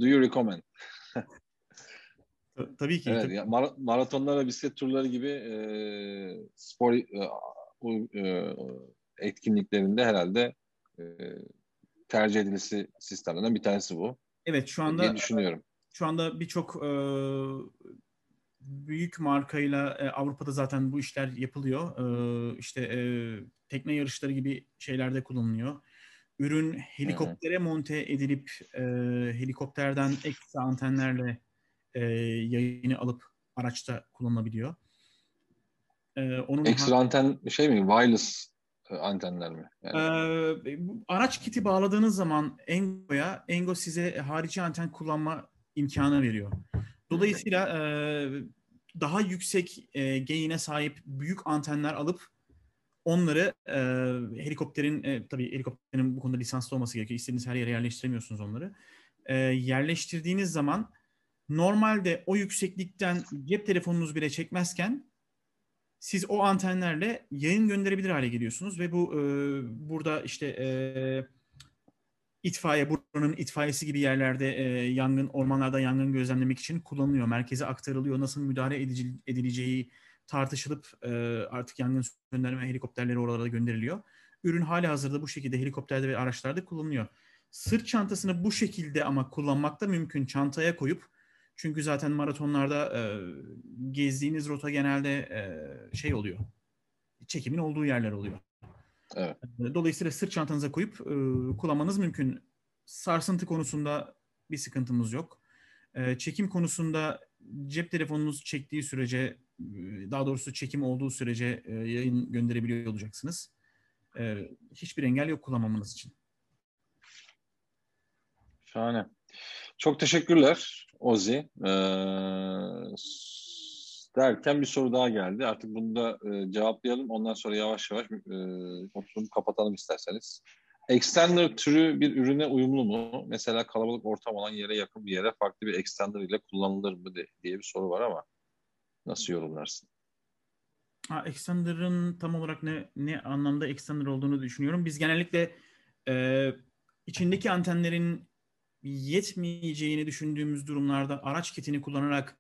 do you recommend? Tabii ki. Evet, tabii. Yani mar maratonlar ve bisiklet turları gibi e, spor e, e, etkinliklerinde herhalde e, tercih edilisi sistemlerden bir tanesi bu. Evet şu anda düşünüyorum. Şu anda birçok e, büyük markayla e, Avrupa'da zaten bu işler yapılıyor. E, işte e, tekne yarışları gibi şeylerde kullanılıyor. Ürün helikoptere monte edilip e, helikopterden ekstra antenlerle e, yayını alıp araçta kullanılabiliyor. E, onun ekstra anten şey mi? Wireless e, antenler mi? Yani... E, araç kiti bağladığınız zaman Engo'ya Engo size harici anten kullanma imkanı veriyor. Dolayısıyla e, daha yüksek e, gain'e sahip büyük antenler alıp onları e, helikopterin e, tabii helikopterin bu konuda lisanslı olması gerekiyor. İstediğiniz her yere yerleştiremiyorsunuz onları. E, yerleştirdiğiniz zaman normalde o yükseklikten cep telefonunuz bile çekmezken siz o antenlerle yayın gönderebilir hale geliyorsunuz ve bu e, burada işte e, itfaiye, buranın itfaiyesi gibi yerlerde e, yangın, ormanlarda yangın gözlemlemek için kullanılıyor. Merkeze aktarılıyor. Nasıl müdahale edileceği tartışılıp e, artık yangın gönderme helikopterleri oralara gönderiliyor. Ürün hali hazırda bu şekilde helikopterde ve araçlarda kullanılıyor. Sırt çantasını bu şekilde ama kullanmak da mümkün. Çantaya koyup çünkü zaten maratonlarda e, gezdiğiniz rota genelde e, şey oluyor. Çekimin olduğu yerler oluyor. Evet. Dolayısıyla sırt çantanıza koyup e, kullanmanız mümkün. Sarsıntı konusunda bir sıkıntımız yok. E, çekim konusunda cep telefonunuz çektiği sürece, e, daha doğrusu çekim olduğu sürece e, yayın gönderebiliyor olacaksınız. E, hiçbir engel yok kullanmamanız için. Şahane. Çok teşekkürler Ozi. Ee, derken bir soru daha geldi. Artık bunu da e, cevaplayalım. Ondan sonra yavaş yavaş e, oturumu kapatalım isterseniz. Extender türü bir ürüne uyumlu mu? Mesela kalabalık ortam olan yere yakın bir yere farklı bir extender ile kullanılır mı diye bir soru var ama nasıl yorumlarsın? Ha, extender'ın tam olarak ne ne anlamda extender olduğunu düşünüyorum. Biz genellikle e, içindeki antenlerin yetmeyeceğini düşündüğümüz durumlarda araç kitini kullanarak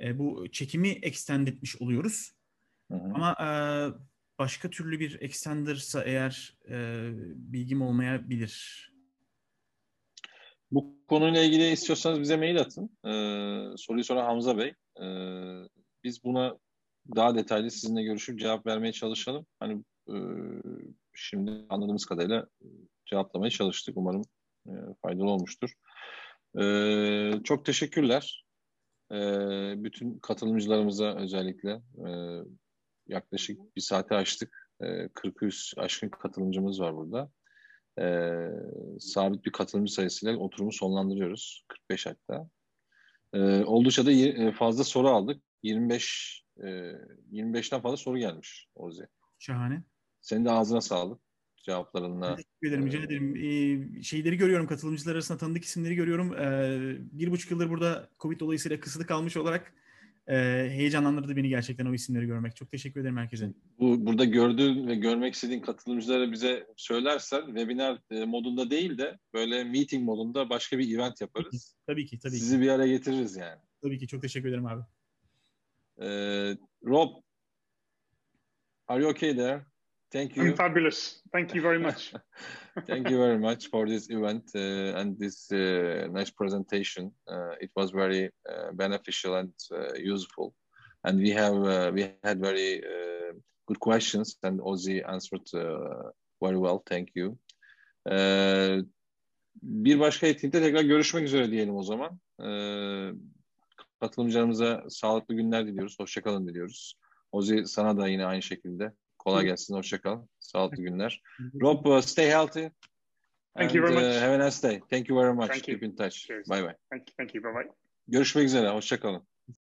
e, bu çekimi extend etmiş oluyoruz. Hı hı. Ama e, başka türlü bir extendersa eğer e, bilgim olmayabilir. Bu konuyla ilgili istiyorsanız bize mail atın. Ee, soruyu sonra Hamza Bey. Ee, biz buna daha detaylı sizinle görüşüp cevap vermeye çalışalım. Hani e, şimdi anladığımız kadarıyla cevaplamaya çalıştık. Umarım e, faydalı olmuştur. E, çok teşekkürler. E, bütün katılımcılarımıza özellikle e, yaklaşık bir saate açtık. E, 40 aşkın katılımcımız var burada. E, sabit bir katılımcı sayısıyla oturumu sonlandırıyoruz. 45 hatta. E, oldukça da e, fazla soru aldık. 25 e, 25'ten fazla soru gelmiş Ozi. Şahane. Senin de ağzına sağlık cevaplarınla. Teşekkür ederim, rica ederim. Ee, şeyleri görüyorum, katılımcılar arasında tanıdık isimleri görüyorum. Ee, bir buçuk yıldır burada Covid dolayısıyla kısıtlı kalmış olarak e, heyecanlandırdı beni gerçekten o isimleri görmek. Çok teşekkür ederim herkese. Bu, burada gördüğün ve görmek istediğin katılımcılara bize söylersen webinar e, modunda değil de böyle meeting modunda başka bir event yaparız. Tabii ki, tabii ki. Sizi bir araya getiririz yani. Tabii ki, çok teşekkür ederim abi. Ee, Rob, are you okay there? Thank you. I'm fabulous. Thank you very much. <laughs> Thank you very much for this event uh, and this uh, nice presentation. Uh, it was very uh, beneficial and uh, useful. And we have uh, we had very good questions and Ozzy answered very well. Thank you. bir başka etkinlikte tekrar görüşmek üzere diyelim o zaman. katılımcılarımıza sağlıklı günler diliyoruz. Hoşçakalın diliyoruz. Ozi sana da yine aynı şekilde Kolay gelsin. Hoşça kal. Sağlıklı günler. Rob, uh, stay healthy. Thank and, you very much. Uh, have a nice day. Thank you very much. Thank Keep you. in touch. Cheers. Bye bye. Thank you. Thank you. Bye bye. Görüşmek üzere. Hoşça kalın.